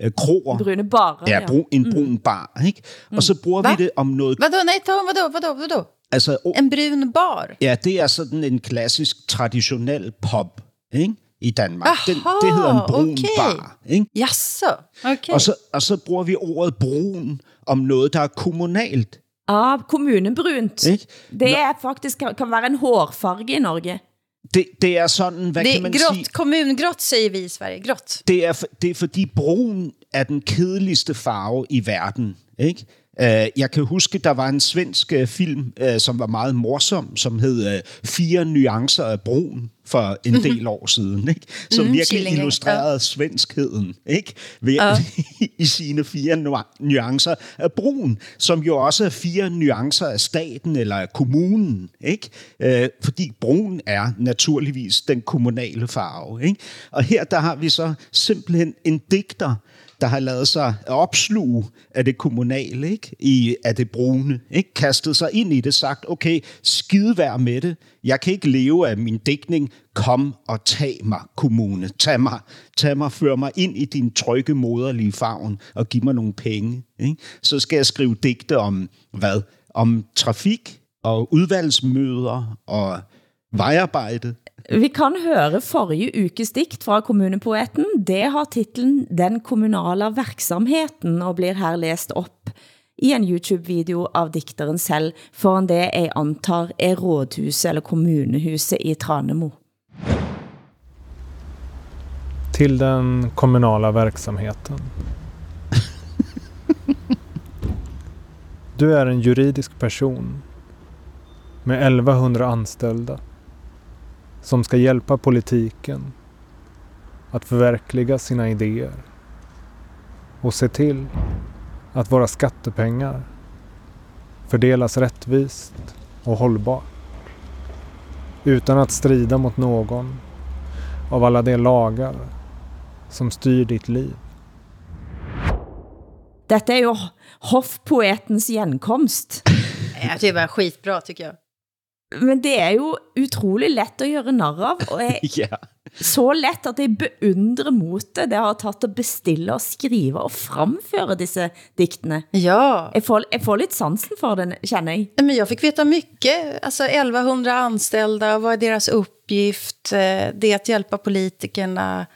øh, kroer. Brune barer, Ja, brun, en brun bar, ikke? Og så bruger Hva? vi det om noget... Vadå, nej, ta, vadå, vadå, vadå? Altså, o- En brun bar? ja, det er sådan en klassisk, traditionel pop, ikke? I Danmark. Aha, Den, det hedder en brun okay. bar, ikke? Jaså, okej. Og, så, og så bruger vi ordet brun om noget, der er kommunalt. Ja, kommunebrunt. Ikke? Det er faktisk, kan være en hårfarge i Norge. Det, det er sådan, hvad Det kan man grått, sige? kommungrått säger vi i Sverige, grått. Det er, for- det er fordi brun er den kedeligste farve i verden. Ikke? Uh, jeg kan huske, der var en svensk uh, film, uh, som var meget morsom, som hed uh, Fire nuancer af brun for en (laughs) del år siden, ikke? som Mhm, virkelig Killinge, illustrerede svenskheden ikke? Ved, (laughs) i sine fire nu- nuancer af brun, som jo også er fire nuancer af staten eller af kommunen. Ikke? Uh, fordi brun er naturligvis den kommunale farve. Ikke? Og her der har vi så simpelthen en digter, der har lavet sig opsluge af det kommunale, ikke? I, af det brune, ikke? kastet sig ind i det, sagt, okay, skide vær med det, jeg kan ikke leve af min dækning, kom og tag mig, kommune, tag mig, tag mig, før mig ind i din trygge, moderlige favn, og giv mig nogle penge. Ikke? Så skal jeg skrive digte om, hvad? Om trafik, og udvalgsmøder, og vejarbejde, vi kan høre forrige ukes dikt fra kommunepoeten. Det har titlen Den kommunale verksamheten og blir her læst op i en YouTube-video av dikteren selv, foran det jeg antar er rådhuset eller kommunehuset i Tranemo. till den kommunala verksamheten. Du är en juridisk person med 1100 anställda som ska hjälpa politiken att förverkliga sina idéer och se till att våra skattepengar fördelas rättvist och hållbart utan att strida mot någon av alla de lagar som styr ditt liv. Dette er jo hoffpoetens genkomst. Tycker det var skitbra tycker jag. Men det er jo utrolig let at gøre narr av, og jeg, (laughs) ja. så let at jeg beundrer motet det har taget at bestille og skrive og fremføre disse diktene. Ja, Jeg får, jeg får lidt sansen for den, känner jeg. Men jag fick veta mycket. Alltså 1100 anställda, vad är deras uppgift? Eh, Det är att hjälpa politikerna.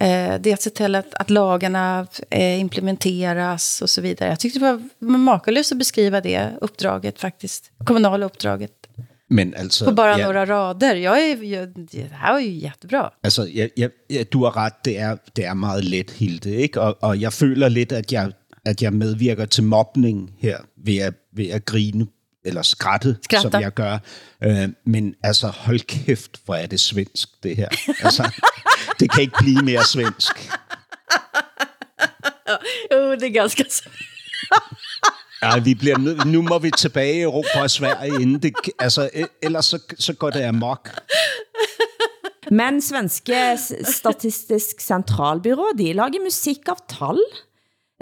Eh, Det är att se till att, att lagarna eh, implementeras och så vidare. Jag tyckte det var makalöst att beskriva det uppdraget faktiskt. Kommunala uppdraget. Men altså... På bara ja. några rader. Jag är, jag, det här var ju jättebra. Altså, jeg, jeg, du har ret, det er, det er meget let, Hilde, ikke? Og, og jeg føler lidt, at jeg, at jeg medvirker til mobning her, ved at, ved at grine, eller skratte, Skratter. som jeg gør. Øh, men altså, hold kæft, hvor er det svensk, det her. Altså, (laughs) det kan ikke blive mere svensk. (laughs) Jo, det är ganska... Ja, vi bliver nød, nu må vi tilbage i Europa og Sverige, inden det, altså, ellers så, så går det amok. Men svenske Statistisk Centralbyrå, de lager musik av tal.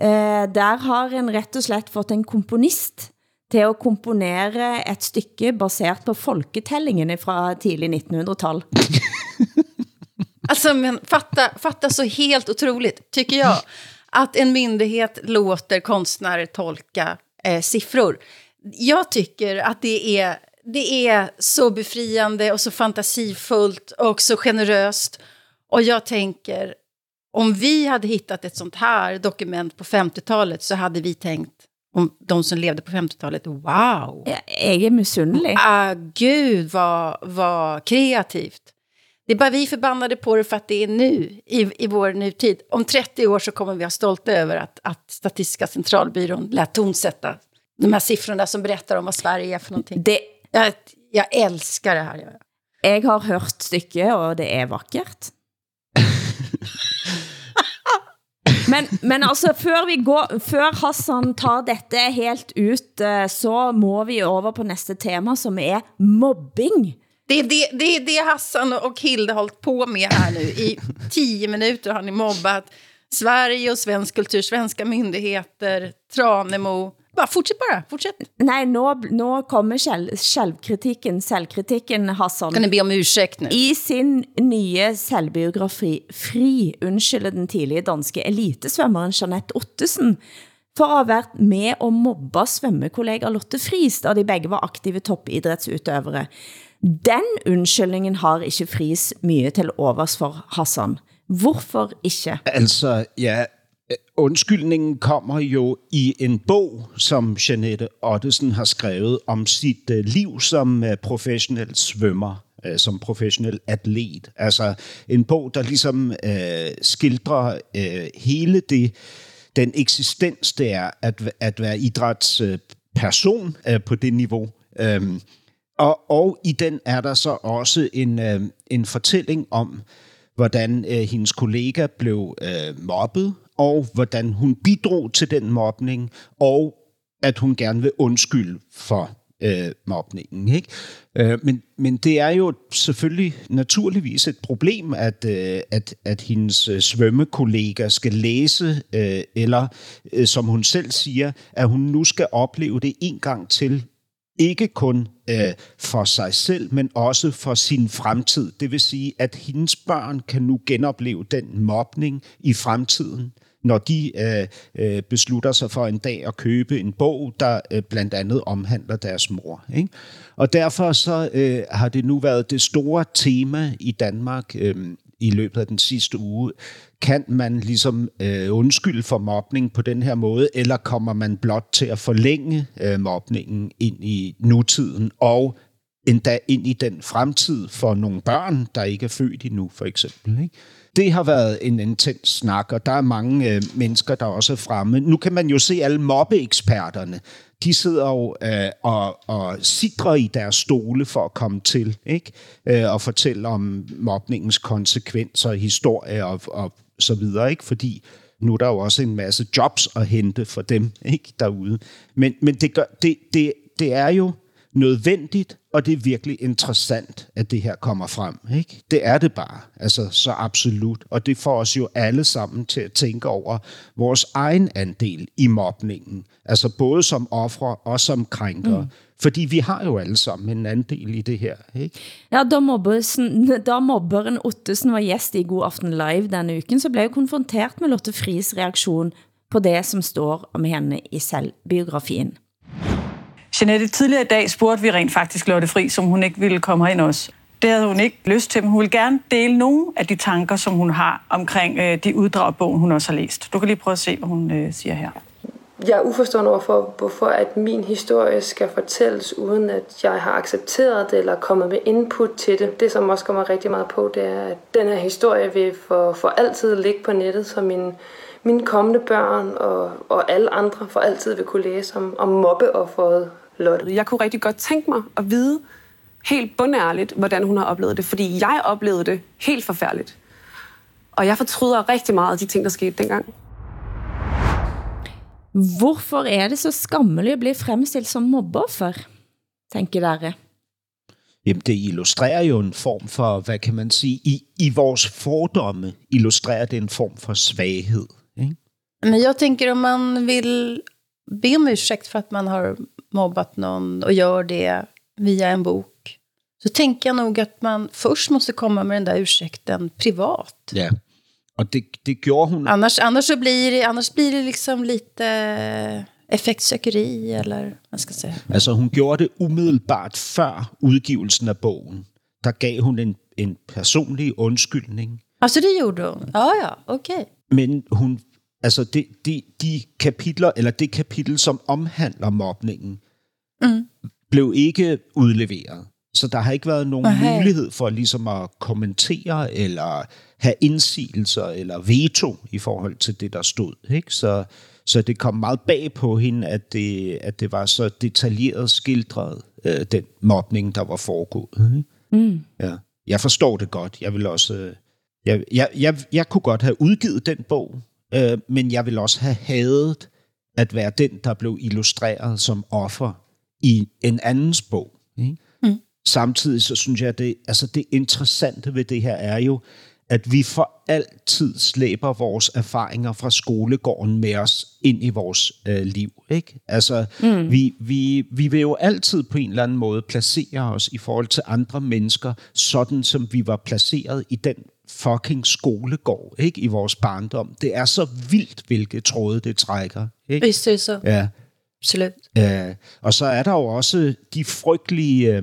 Eh, der har en rett og slett fått en komponist til at komponere et stykke baseret på folketællingene fra tidlig 1900-tal. Alltså, (laughs) men fatta, fatta så helt otroligt, tycker jag, att en myndighet låter konstnärer tolka eh, siffror. Jag tycker att det är, det är så befriande och så fantasifullt och så generöst. Och jag tänker, om vi hade hittat ett sånt här dokument på 50-talet så hade vi tänkt, om de som levde på 50-talet, wow! Jeg er misunnelig. Ah, gud vad, vad kreativt. Det är bara vi förbannade på det för att det är nu, i, i vår nutid. Om 30 år så kommer vi ha stolta över att, att Statistiska centralbyrån lät tonsätta de här siffrorna som berättar om vad Sverige är för någonting. Det, Jag, jag älskar det här. Jag. har hørt stykket, og det er vakkert. (laughs) Men, men altså, før, vi går, før Hassan tar dette helt ut, eh, så må vi over på næste tema, som er mobbing. Det är det, det det Hassan och Hilde har hållit på med här nu. I (laughs) tio minuter har ni mobbat Sverige och svensk kultur, svenska myndigheter, Tranemo. Bara fortsätt bara, fortsätt. Nej, nå, nå kommer selv, selvkritikken, selvkritikken, Hassan. Kan ni be om ursäkt nu? I sin nye selvbiografi Fri undskylder den tidlige danske elitesvømmeren Jeanette Ottesen for at have været med og mobba svømmekollega Lotte Friis, da de begge var aktive toppidrætsutøvere. Den undskyldningen har ikke Friis mye til overs for Hassan. Hvorfor ikke? Altså, ja, undskyldningen kommer jo i en bog, som Janette Ottesen har skrevet om sit øh, liv som øh, professionel svømmer øh, som professionel atlet. Altså en bog, der ligesom øh, skildrer øh, hele det, den eksistens, det er at, at være idrætsperson øh, på det niveau. Øhm, og, og i den er der så også en, øh, en fortælling om, hvordan øh, hendes kollega blev øh, mobbet, og hvordan hun bidrog til den mobning, og at hun gerne vil undskylde for øh, mobningen. Ikke? Øh, men, men det er jo selvfølgelig naturligvis et problem, at, øh, at, at hendes øh, svømmekollega skal læse, øh, eller øh, som hun selv siger, at hun nu skal opleve det en gang til, ikke kun øh, for sig selv, men også for sin fremtid. Det vil sige, at hendes børn kan nu genopleve den mobning i fremtiden, når de øh, øh, beslutter sig for en dag at købe en bog, der øh, blandt andet omhandler deres mor. Ikke? Og derfor så øh, har det nu været det store tema i Danmark øh, i løbet af den sidste uge. Kan man ligesom øh, undskylde for mobning på den her måde, eller kommer man blot til at forlænge øh, mobningen ind i nutiden og endda ind i den fremtid for nogle børn, der ikke er født endnu, for eksempel. Ikke? Det har været en intens snak, og der er mange øh, mennesker, der også er fremme. Nu kan man jo se alle mobbeeksperterne. De sidder jo øh, og, og sidrer i deres stole for at komme til, ikke? Øh, og fortælle om mobningens konsekvenser, historie og, og så videre, ikke? Fordi nu er der jo også en masse jobs at hente for dem ikke derude. Men, men det, gør, det, det, det er jo nødvendigt, og det er virkelig interessant, at det her kommer frem. Ikke? Det er det bare, altså så absolut. Og det får os jo alle sammen til at tænke over vores egen andel i mobningen. Altså både som ofre og som krænker. Mm. Fordi vi har jo alle sammen en andel i det her. Ikke? Ja, da, mobbesen, (laughs) da mobberen Ottesen var gæst i God Aften Live denne uken, så blev jeg konfronteret med Lotte Fris reaktion på det, som står om henne i selvbiografien. Jeanette, tidligere i dag spurgte vi rent faktisk Lotte Fri, som hun ikke ville komme herind også. Det havde hun ikke lyst til, men hun vil gerne dele nogle af de tanker, som hun har omkring øh, de uddrag af bogen, hun også har læst. Du kan lige prøve at se, hvad hun øh, siger her. Jeg er uforstående overfor, hvorfor at min historie skal fortælles, uden at jeg har accepteret det, eller kommet med input til det. Det, som også kommer rigtig meget på, det er, at den her historie vil for, for altid ligge på nettet, så min, mine kommende børn og, og alle andre for altid vil kunne læse om, om mobbeofferet Lotte. Jeg kunne rigtig godt tænke mig at vide helt bundærligt, hvordan hun har oplevet det, fordi jeg oplevede det helt forfærdeligt. Og jeg fortryder rigtig meget af de ting, der skete dengang. Hvorfor er det så skammeligt at blive fremstillet som mobbeoffer, tænker dere? Jamen, det illustrerer jo en form for, hvad kan man sige, i, i vores fordomme illustrerer det en form for svaghed. Ikke? Men jag tänker om man vill be om ursäkt för att man har mobbat någon och gör det via en bok, så tänker jag nog att man först måste komma med den där ursäkten privat. Ja, och det, det gjorde hon. Annars, annars, så blir det, annars blir det liksom lite effektsøkeri, eller hvad skal jeg sige. Altså, hun gjorde det umiddelbart før udgivelsen af bogen. Der gav hun en, en personlig undskyldning, Altså det gjorde hun? Ja, ja, okay. Men hun, altså det, de, de kapitler, eller det kapitel, som omhandler mobningen, Mm. blev ikke udleveret. Så der har ikke været nogen Okay. mulighed for ligesom at kommentere, eller have indsigelser, eller veto i forhold til det, der stod. Ikke? Så, så det kom meget bag på hende, at det, at det var så detaljeret skildret, øh, den mobning, der var foregået. Ikke? Mm. Ja. Jeg forstår det godt. Jeg vil også... øh, Jeg, jeg, jeg, jeg kunne godt have udgivet den bog, øh, men jeg vil også have hadet at være den, der blev illustreret som offer i en andens bog. Ikke? Mm. Samtidig så synes jeg, at det, altså det interessante ved det her er jo, at vi for altid slæber vores erfaringer fra skolegården med os ind i vores øh, liv. Ikke? Altså, mm. vi, vi, vi vil jo altid på en eller anden måde placere os i forhold til andre mennesker, sådan som vi var placeret i den fucking skolegård ikke? i vores barndom. Det er så vildt, hvilke tråde det trækker. Ikke? Er det så. Ja. Absolut. Øh, og så er der jo også de frygtelige øh,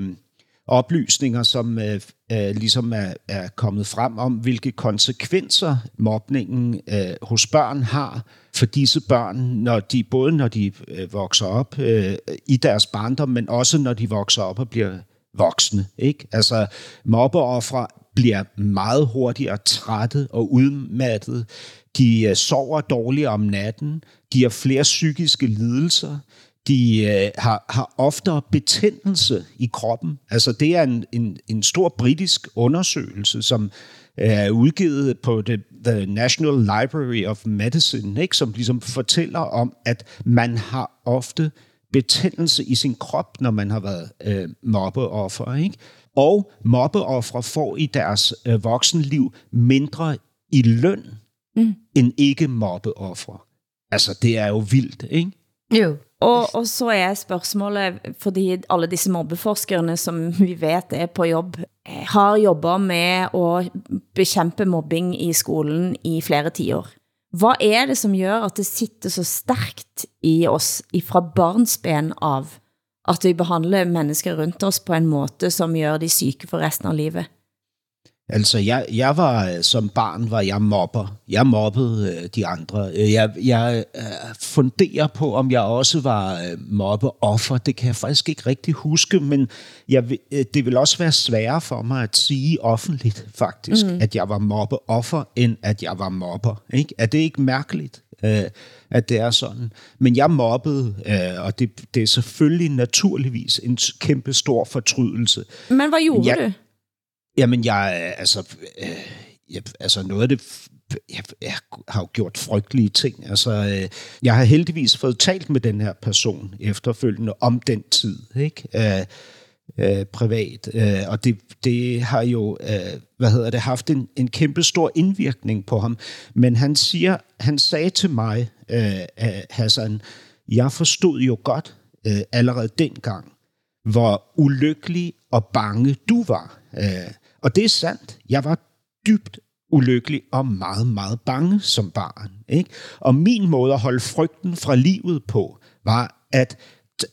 oplysninger, som øh, øh, ligesom er, er kommet frem om, hvilke konsekvenser mobningen øh, hos børn har for disse børn, når de både når de øh, vokser op øh, i deres barndom, men også når de vokser op og bliver voksne. Ikke? Altså mobbeoffre bliver meget hurtigere trætte og udmattet. De øh, sover dårligere om natten. De har flere psykiske lidelser. De øh, har, har oftere betændelse i kroppen. Altså det er en, en, en stor britisk undersøgelse, som øh, er udgivet på the, the National Library of Medicine, ikke? som ligesom fortæller om, at man har ofte betændelse i sin krop, når man har været øh, mobbeoffer. Ikke? Og mobbeoffre får i deres øh, voksenliv mindre i løn Mm. end ikke mobbeoffre. Altså, det er jo vildt, ikke? Jo. Og, og så er spørgsmålet, fordi alle disse mobbeforskerne, som vi vet er på jobb, eh, har jobbet med at bekæmpe mobbing i skolen i flere tiår. Hvad er det, som gør, at det sitter så stærkt i os fra barnsben av, at vi behandler mennesker rundt os på en måde, som gør de syke for resten av livet? Altså, jeg, jeg var, øh, som barn var jeg mobber. Jeg mobbede øh, de andre. Øh, Jeg, jeg øh, funderer på, om jeg også var øh, mobbeoffer. Det kan jeg faktisk ikke rigtig huske, men jeg, øh, det vil også være sværere for mig at sige offentligt, faktisk, mm. at jeg var mobbeoffer, end at jeg var mobber. Ikke? Er det ikke mærkeligt? øh, at det er sådan. Men jeg mobbede, øh, og det, det er selvfølgelig naturligvis en kæmpe stor fortrydelse. Hvad gjorde Jeg- du? Jamen, jeg, øh, altså, øh, jeg, altså noget af det, jeg, jeg har jo gjort frygtelige ting. Altså, øh, jeg har heldigvis fået talt med den her person efterfølgende om den tid, ikke? Øh, øh, privat. Øh, og det, det har jo, øh, hvad hedder det, haft en, en kæmpe stor indvirkning på ham. Men han siger, han sagde til mig, øh, øh Hassan, jeg forstod jo godt øh, allerede dengang, hvor ulykkelig og bange du var. Øh, og det er sandt. Jeg var dybt ulykkelig og meget, meget bange som barn. Ikke? Og min måde at holde frygten fra livet på, var at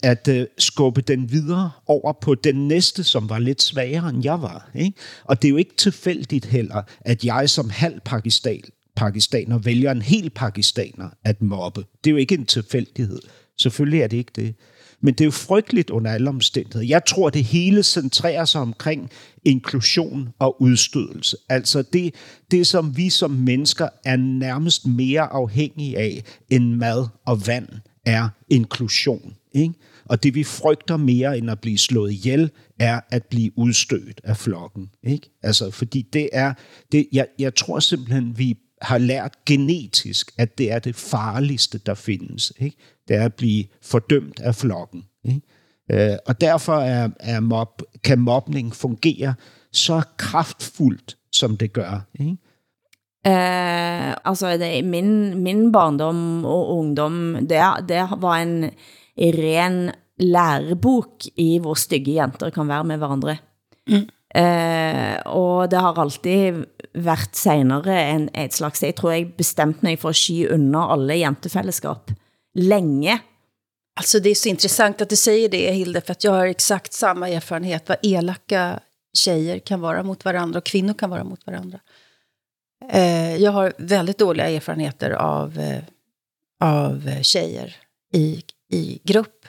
at uh, skubbe den videre over på den næste, som var lidt svagere end jeg var. Ikke? Og det er jo ikke tilfældigt heller, at jeg som halv Pakistan, pakistaner vælger en hel pakistaner at mobbe. Det er jo ikke en tilfældighed. Selvfølgelig er det ikke det. Men det er jo frygteligt under alle omstændigheder. Jeg tror, det hele centrerer sig omkring inklusion og udstødelse. Altså det, det, som vi som mennesker er nærmest mere afhængige af end mad og vand, er inklusion. Ikke? Og det vi frygter mere end at blive slået ihjel, er at blive udstødt af flokken. Ikke? Altså, fordi det er, det, jeg, jeg tror simpelthen, vi har lært genetisk, at det er det farligste, der findes. Ikke? Det er at blive fordømt af flokken. Ikke? Øh, og derfor er, er mob, kan mobning fungere så kraftfuldt, som det gør. Ikke? Eh, altså, det, min, min barndom og ungdom, det, det var en ren lærebok i hvor stygge jenter kan være med hverandre. Mm. Eh, og det har alltid været senere en, et slags, jeg tror jeg bestemte mig for at sky under alle jentefællesskap. Længe. Alltså det är så intressant att du säger det Hilde, för att jag har exakt samma erfarenhet vad elaka tjejer kan vara mot varandra och kvinnor kan vara mot varandra. Eh, jag har väldigt dåliga erfarenheter av, eh, av tjejer i, i grupp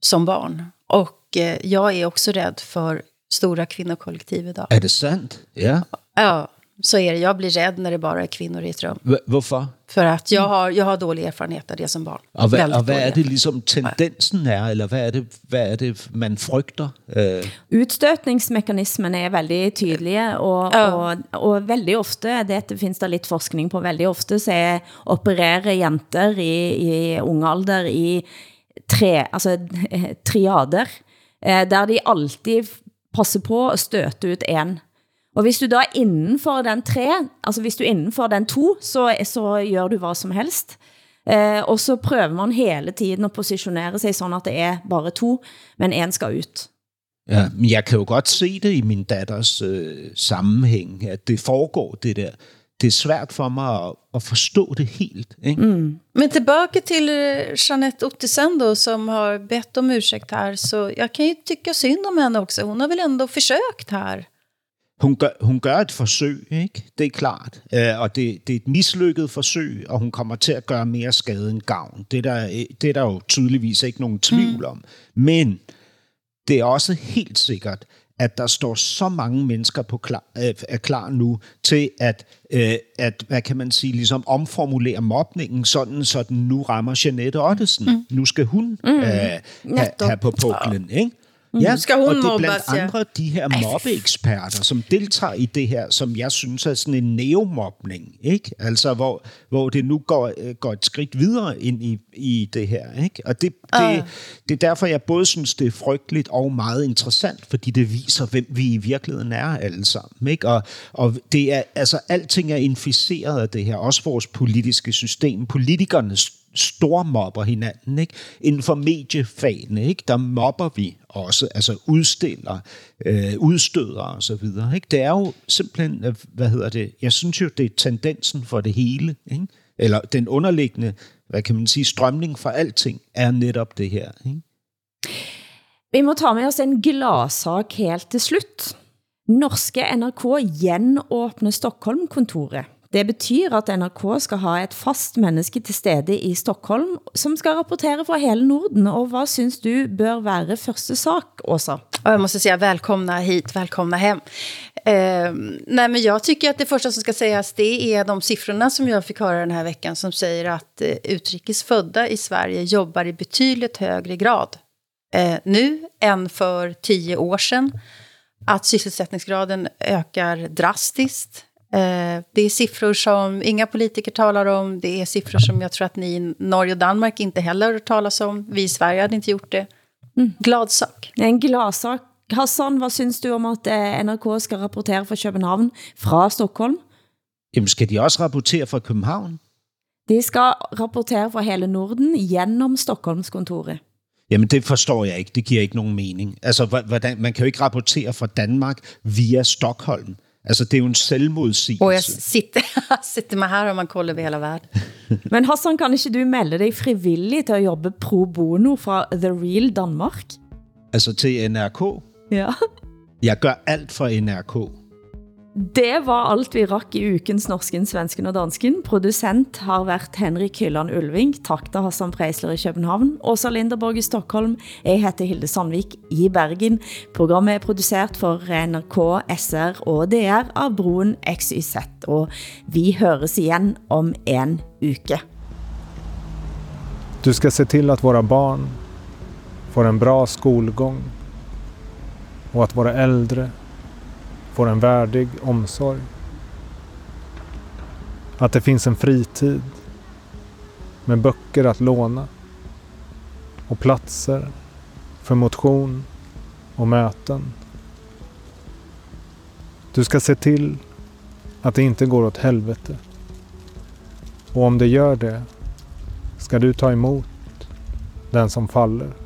som barn. Och eh, jag är också rädd för stora kvinnokollektiv idag. Er det sandt? Ja. Ja, så är det. Jag blir rädd när det bara är kvinnor i ett rum. Hvorfor? För att jag har, jag har dålig erfarenhet av det som barn. Og hvad, Väldigt og hvad er dålig det ligesom tendensen er, eller hvad er det, hvad er det man frygter? Øh, Utstøtningsmekanismen er veldig tydelige, og, Ja. og, og veldig ofte, det findes der lidt forskning på, veldig ofte så er, opererer jenter i, i unge alder i tre, altså eh, triader, eh, der de alltid passer på at støte ut en. Og hvis du da er innenfor den tre, altså hvis du er innenfor den to, så, så gør du hvad som helst. Eh, og så prøver man hele tiden at positionere sig sådan, at det er bare to, men en skal ut. ja, men jeg kan jo godt se det i min datters øh, sammenhæng, at det foregår det der. Det er svært for mig at, at forstå det helt. Ikke? Mm. Men tillbaka till eh, Jeanette Ottesen då, som har bett om ursäkt här. Så jag kan ju tycka synd om henne också. Hon har väl ändå försökt här. Hun gør, hun gør et forsøg, ikke? det er klart. Øh, og det, det er et mislykket forsøg, og hun kommer til at gøre mere skade end gavn. Det er der, det er der jo tydeligvis ikke nogen tvivl om. Men det er også helt sikkert, at der står så mange mennesker på klar, øh, er klar nu til at, øh, at, hvad kan man sige, ligesom omformulere mobningen, sådan så den nu rammer Jeanette Ottesen. Mm. Nu skal hun mm. øh, have, have på puklen, ikke? Ja, Nu skal hun og det er mobbes, blandt ja. andre de her mobbeeksperter, som deltager i det her, som jeg synes er sådan en neomobning, ikke? Altså, hvor, hvor det nu går, øh, går et skridt videre ind i, i det her, ikke? Og det, det, det er derfor, jeg både synes, det er frygteligt og meget interessant, fordi det viser, hvem vi i virkeligheden er alle sammen, ikke? Og, og det er, altså, alting er inficeret af det her, også vores politiske system. Politikerne stormobber hinanden, ikke? Inden for mediefagene, ikke? Der mobber vi også, altså udstiller, øh, udstøder og så videre, ikke? Det er jo simpelthen, øh, hvad hedder det, jeg synes jo, det er tendensen for det hele, ikke? Eller den underliggende, hvad kan man sige, strømning for alting, er netop det her, ikke? Vi må ta med os en gladsak helt til slut. Norske NRK genåbner Stockholm-kontoret. Det betyder at NRK skal ha et fast menneske til stede i Stockholm, som skal rapportere fra hele Norden. Og hvad synes du bør være første sak, Åsa? Och jag måste säga välkomna hit, välkomna hem. Eh, øhm, nej, men jag tycker att det första som ska sägas det är de siffrorna som jag fick höra den här veckan som säger att eh, utrikesfödda i Sverige jobbar i betydligt högre grad eh, nu än för tio år sedan. Att sysselsättningsgraden ökar drastiskt. Eh, det är siffror som inga politiker talar om. Det är siffror som jag tror att ni i Norge och Danmark inte heller hört talas om. Vi i Sverige hade inte gjort det. Glad sak. En gladsak. Hassan, hvad synes du om at eh, NRK skal rapportere fra København fra Stockholm? Jamen, skal de også rapportere fra København? De skal rapportere fra hele Norden gennem Stockholmskontoret. Jamen, det forstår jeg ikke. Det giver ikke nogen mening. Altså, hvordan, man kan jo ikke rapportere fra Danmark via Stockholm. Altså, det er jo en selvmodsigelse. Och jag sitter, (laughs) sitter med här om man kollar över hela världen. (laughs) Men Hassan, kan ikke du melde dig frivillig til at jobbe pro bono fra The Real Danmark? Altså til NRK. Ja. Jeg gør alt for NRK. Det var alt vi rakk i ukens Norsken, Svensken og Dansken. Producent har været Henrik Hylland Ulving. Tak til Hassan Preisler i København. Åsa Linderborg i Stockholm. Jeg heter Hilde Sandvik i Bergen. Programmet er produceret for NRK, SR og DR av Broen XYZ. Og vi høres igen om en uke. Du ska se till att våra barn får en bra skolgång och att våra äldre får en värdig omsorg. Att det finns en fritid med böcker att låna och platser för motion och möten. Du ska se till att det inte går åt helvete. Och om det gör det ska du ta emot den som faller.